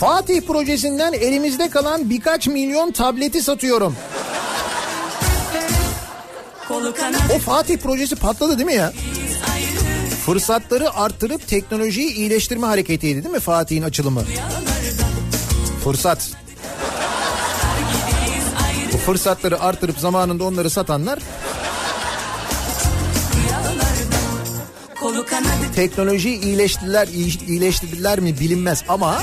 Fatih projesinden elimizde kalan birkaç milyon tableti satıyorum. O Fatih projesi patladı değil mi ya? Fırsatları arttırıp teknolojiyi iyileştirme hareketiydi değil mi Fatih'in açılımı? Fırsat. Bu fırsatları artırıp zamanında onları satanlar teknolojiyi iyileştirdiler, iyi- iyileştirdiler mi bilinmez ama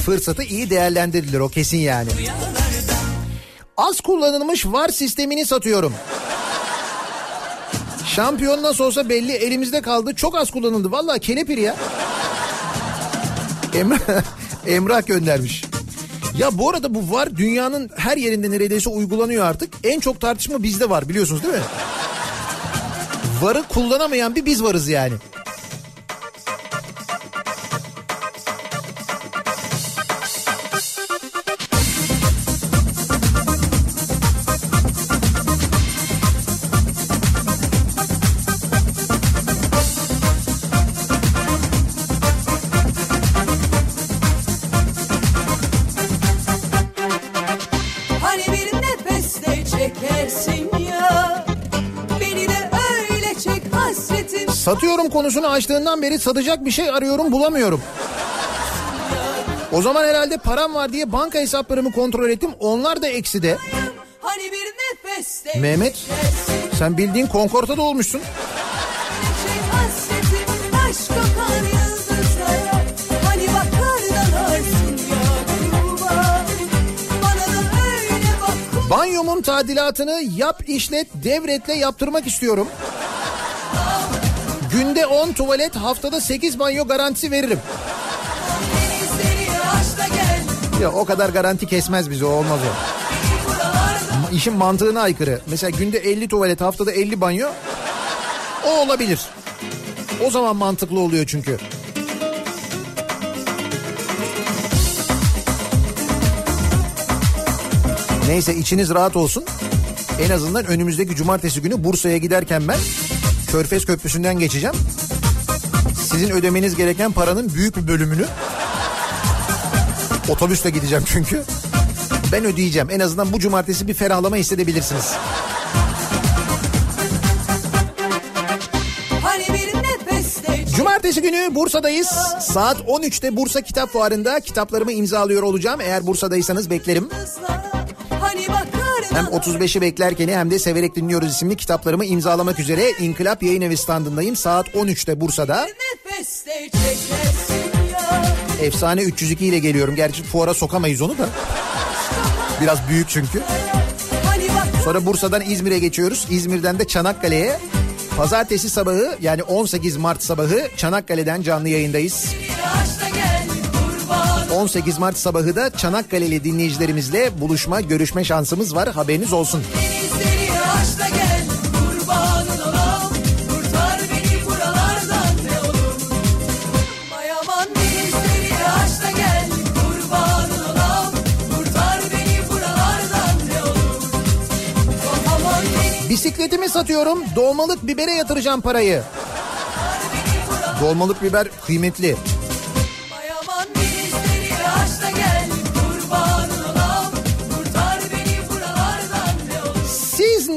fırsatı iyi değerlendirdiler o kesin yani. Az kullanılmış VAR sistemini satıyorum. Şampiyon nasıl olsa belli elimizde kaldı. Çok az kullanıldı. Vallahi kelepir ya. Emrah, Emrah göndermiş. Ya bu arada bu VAR dünyanın her yerinde neredeyse uygulanıyor artık. En çok tartışma bizde var biliyorsunuz değil mi? VAR'ı kullanamayan bir biz varız yani. Satıyorum konusunu açtığından beri satacak bir şey arıyorum bulamıyorum. O zaman herhalde param var diye banka hesaplarımı kontrol ettim. Onlar da ekside. Hani bir nefeste Mehmet sen bildiğin Concorda'da olmuşsun. Yıldızlara Hani Banyomun tadilatını yap işlet devretle yaptırmak istiyorum. Günde 10 tuvalet haftada 8 banyo garantisi veririm. Ya o kadar garanti kesmez bizi o olmaz o. İşin mantığına aykırı. Mesela günde 50 tuvalet haftada 50 banyo o olabilir. O zaman mantıklı oluyor çünkü. Neyse içiniz rahat olsun. En azından önümüzdeki cumartesi günü Bursa'ya giderken ben Körfez Köprüsü'nden geçeceğim. Sizin ödemeniz gereken paranın büyük bir bölümünü Otobüsle gideceğim çünkü. Ben ödeyeceğim. En azından bu cumartesi bir ferahlama hissedebilirsiniz. Hani Cumartesi günü Bursa'dayız. Saat 13'te Bursa Kitap Fuarı'nda kitaplarımı imzalıyor olacağım. Eğer Bursa'daysanız beklerim. Hem 35'i beklerken hem de severek dinliyoruz isimli kitaplarımı imzalamak üzere İnkılap Yayın Evi standındayım. Saat 13'te Bursa'da. ya Efsane 302 ile geliyorum. Gerçi fuara sokamayız onu da. Biraz büyük çünkü. Sonra Bursa'dan İzmir'e geçiyoruz. İzmir'den de Çanakkale'ye. Pazartesi sabahı yani 18 Mart sabahı Çanakkale'den canlı yayındayız. kurban 18 Mart sabahı da Çanakkale'li dinleyicilerimizle buluşma, görüşme şansımız var. Haberiniz olsun. Gel olam beni buralardan ne olur Mayaman denizleri aşla gel Bisikletimi satıyorum. Dolmalık bibere yatıracağım parayı. Dolmalık biber kıymetli.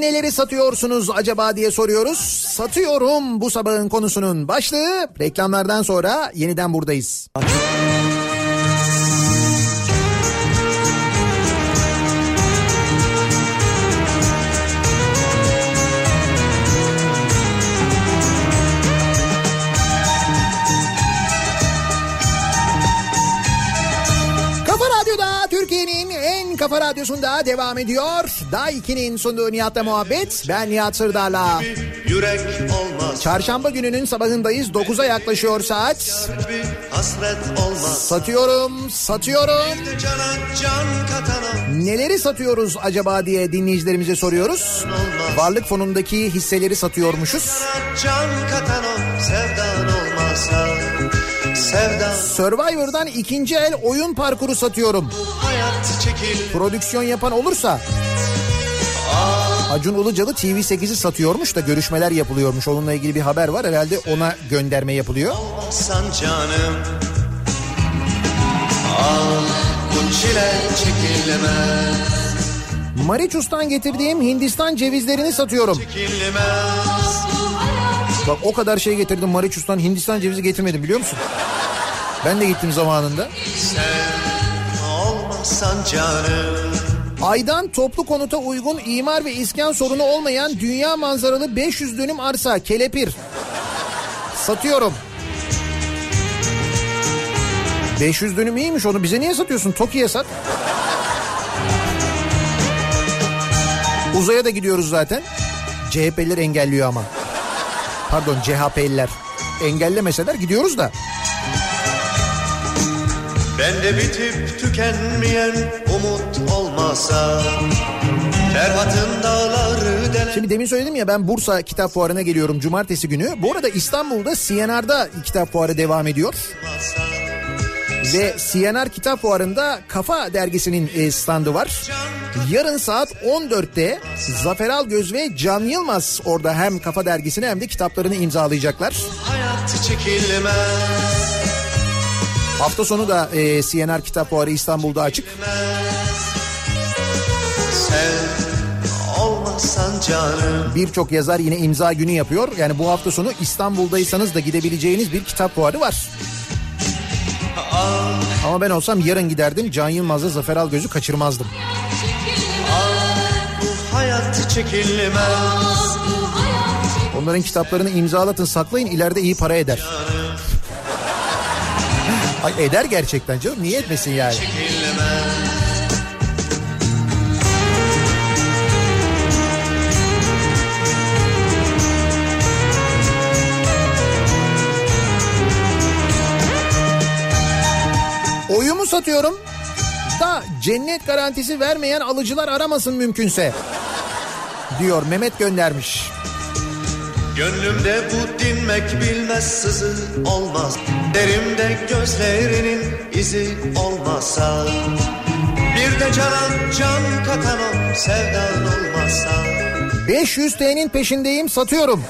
Neleri satıyorsunuz acaba diye soruyoruz. Satıyorum bu sabahın konusunun başlığı. Reklamlardan sonra yeniden buradayız. Kafa radyosunda devam ediyor. Daiki'nin sunduğu Nihat'la muhabbet. Ben Nihat Sırdar'la. Çarşamba gününün sabahındayız. 9'a yaklaşıyor saat. Satıyorum, satıyorum. Neleri satıyoruz acaba diye dinleyicilerimize soruyoruz. Varlık fonundaki hisseleri satıyormuşuz. Can katana sevdan olmazsa Sevdan Survivor'dan ikinci el oyun parkuru satıyorum. Prodüksiyon yapan olursa Acun Ilıcalı TV8'i satıyormuş da görüşmeler yapılıyormuş. Onunla ilgili bir haber var. Herhalde ona gönderme yapılıyor. San canım bu çile çekilmez Mariçus'tan getirdiğim Hindistan cevizlerini satıyorum. Çekilmez Bak o kadar şey getirdim Mariçus'tan Hindistan cevizi getirmedim biliyor musun? Ben de gittim zamanında. Canım Aydan toplu konuta uygun imar ve iskan sorunu olmayan dünya manzaralı 500 dönüm arsa kelepir. Satıyorum. 500 dönüm iyiymiş onu bize niye satıyorsun? Toki'ye sat. Uzaya da gidiyoruz zaten. CHP'liler engelliyor ama. Pardon CHP'liler. Engellemeseler gidiyoruz da. Bende bitip tükenmeyen umut olmasa Ferhat'ın dağları delen Şimdi demin söyledim ya ben Bursa Kitap Fuarı'na geliyorum cumartesi günü. Bu arada İstanbul'da CNR'da kitap fuarı devam ediyor. Ve CNR Kitap Fuarı'nda Kafa dergisinin e, standı var. Yarın saat 14'te Zafer Algöz ve Can Yılmaz orada hem Kafa dergisini hem de kitaplarını imzalayacaklar. hayat çekilmez Hafta sonu da e, CNR Kitap Fuarı İstanbul'da açık. Birçok yazar yine imza günü yapıyor. Yani bu hafta sonu İstanbul'daysanız da gidebileceğiniz bir kitap fuarı var. Ama ben olsam yarın giderdim. Can Yılmaz'la Zafer Algöz'ü kaçırmazdım. Bu hayat çekilmez Onların kitaplarını imzalatın saklayın ileride iyi para eder. Ay eder gerçekten canım niye etmesin yani. Oyumu satıyorum. Da cennet garantisi vermeyen alıcılar aramasın mümkünse. Diyor Mehmet göndermiş. Gönlümde bu dinmek bilmez sızı olmaz Derimde gözlerinin izi olmasa Bir de cana can katan o sevdan olmasa 500 T'nin peşindeyim satıyorum.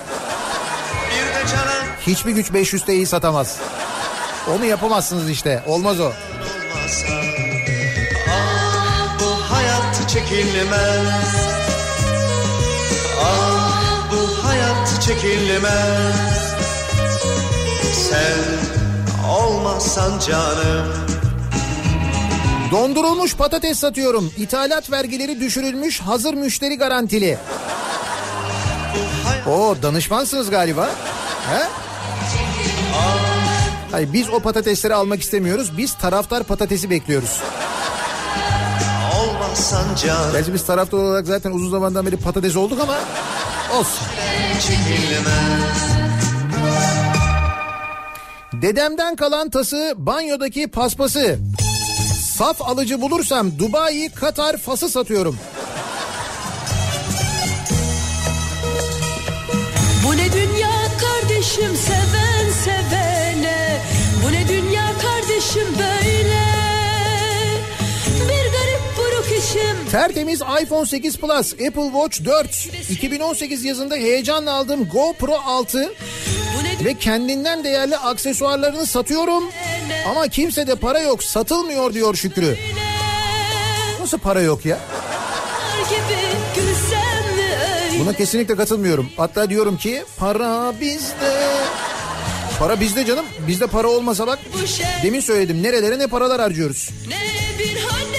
Bir de cana Hiçbir güç 500 T'yi satamaz. Onu yapamazsınız işte. Olmaz o. olmasa Ah bu hayat çekilmez Ah bu hayat çekilmez Sen olmazsan canım Dondurulmuş patates satıyorum. İthalat vergileri düşürülmüş hazır müşteri garantili. O danışmansınız galiba. He? Hayır biz o patatesleri almak istemiyoruz. Biz taraftar patatesi bekliyoruz. Gerçi biz taraftar olarak zaten uzun zamandan beri patates olduk ama olsun. Dedemden kalan tası banyodaki paspası. Saf alıcı bulursam Dubai, Katar, Fas'ı satıyorum. Tertemiz iPhone 8 Plus, Apple Watch 4, 2018 yazında heyecanla aldığım GoPro 6 ve kendinden değerli aksesuarlarını satıyorum. Ama kimse de para yok, satılmıyor diyor Şükrü. Nasıl para yok ya? Buna kesinlikle katılmıyorum. Hatta diyorum ki para bizde. Para bizde canım. Bizde para olmasa bak demin söyledim nerelere ne paralar harcıyoruz. Ne bir han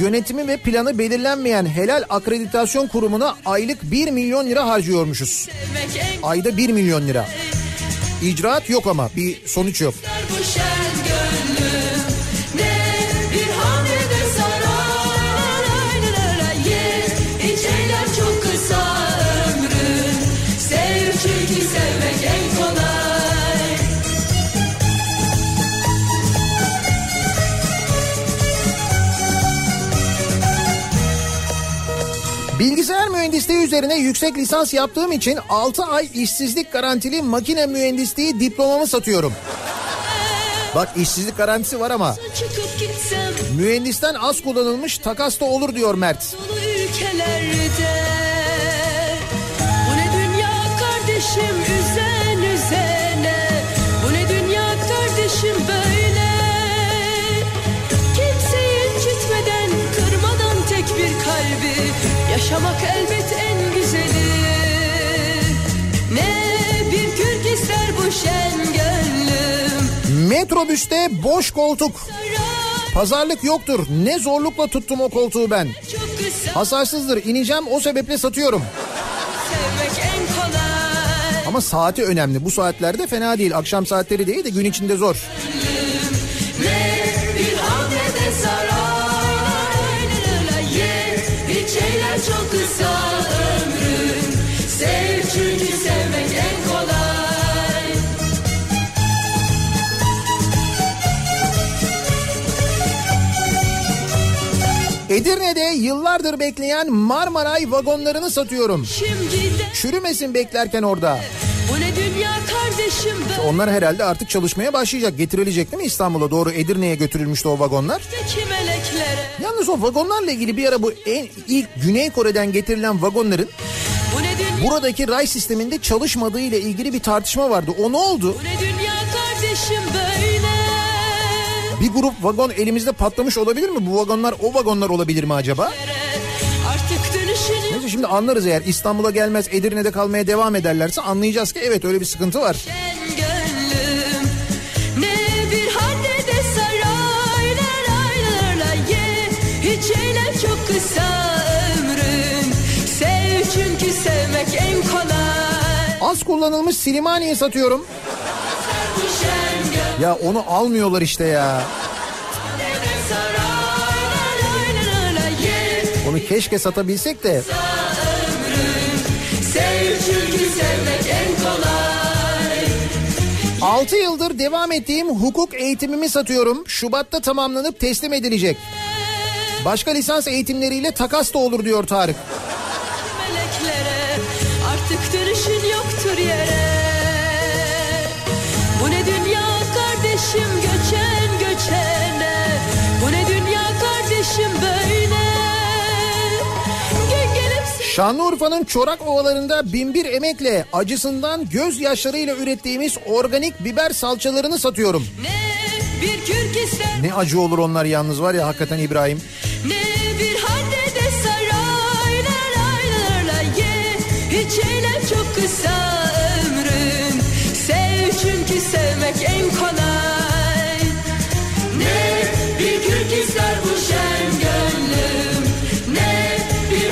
Yönetimi ve planı belirlenmeyen helal akreditasyon kurumuna aylık 1 milyon lira harcıyormuşuz. Ayda 1 milyon lira. İcraat yok ama bir sonuç yok. bu Bilgisayar mühendisliği üzerine yüksek lisans yaptığım için 6 ay işsizlik garantili makine mühendisliği diplomamı satıyorum. Bak işsizlik garantisi var ama mühendisten az kullanılmış takas da olur diyor Mert. ülkelerde Yaşamak elbet en güzeli Ne bir kürk ister bu şen gönlüm Metrobüste boş koltuk. Pazarlık yoktur. Ne zorlukla tuttum o koltuğu ben. Hasarsızdır. İneceğim o sebeple satıyorum. Ama saati önemli. Bu saatlerde fena değil. Akşam saatleri değil de gün içinde zor. Edirne'de yıllardır bekleyen Marmaray vagonlarını satıyorum. Çürümesin beklerken orada. bu ne dünya kardeşim ben Onlar herhalde artık çalışmaya başlayacak. Getirilecek değil mi İstanbul'a doğru Edirne'ye götürülmüştü o vagonlar. Yalnız o vagonlarla ilgili bir ara bu en ilk Güney Kore'den getirilen vagonların Bu ne dünya buradaki ray sisteminde çalışmadığı ile ilgili bir tartışma vardı. O ne oldu? bu ne dünya kardeşim böyle Bir grup vagon elimizde patlamış olabilir mi? Bu vagonlar o vagonlar olabilir mi acaba? Neyse şimdi anlarız eğer İstanbul'a gelmez Edirne'de kalmaya devam ederlerse anlayacağız ki evet öyle bir sıkıntı var. en gönlüm Ne bir hadde de saray lay lay lay Ye hiç eğlen çok kısa ömrün Sev çünkü sevmek en kolay Az kullanılmış Silimani'yi satıyorum. Ya onu almıyorlar işte ya. Onu keşke satabilsek de. 6 yıldır devam ettiğim hukuk eğitimimi satıyorum. Şubat'ta tamamlanıp teslim edilecek. Başka lisans eğitimleriyle takas da olur diyor Tarık. meleklere artık dönüşün yoktur yere Bu ne dünya kardeşim göçen göçene Bu ne dünya kardeşim böyle Şanlıurfa'nın Çorak Ovalarında binbir emekle acısından gözyaşlarıyla ürettiğimiz organik biber salçalarını satıyorum. ne bir kürk ister Ne acı olur onlar yalnız var ya hakikaten İbrahim. Ne bir hadde de saray lay Ye hiç eğlen çok kısa ister bu şen gönlüm Ne bir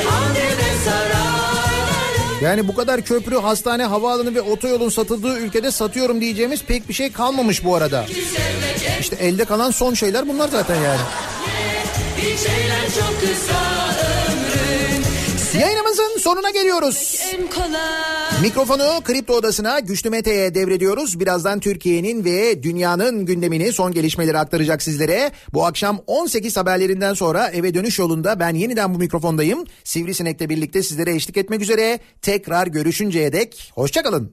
Yani bu kadar köprü, hastane, havaalanı ve otoyolun satıldığı ülkede satıyorum diyeceğimiz pek bir şey kalmamış bu arada. İşte elde kalan son şeyler bunlar zaten yani. hiç eğlen çok kısa Yayınımızın sonuna geliyoruz. Mikrofonu Kripto Odası'na Güçlü Mete'ye devrediyoruz. Birazdan Türkiye'nin ve dünyanın gündemini son gelişmeleri aktaracak sizlere. Bu akşam 18 haberlerinden sonra eve dönüş yolunda ben yeniden bu mikrofondayım. Sivrisinek'le birlikte sizlere eşlik etmek üzere. Tekrar görüşünceye dek hoşçakalın.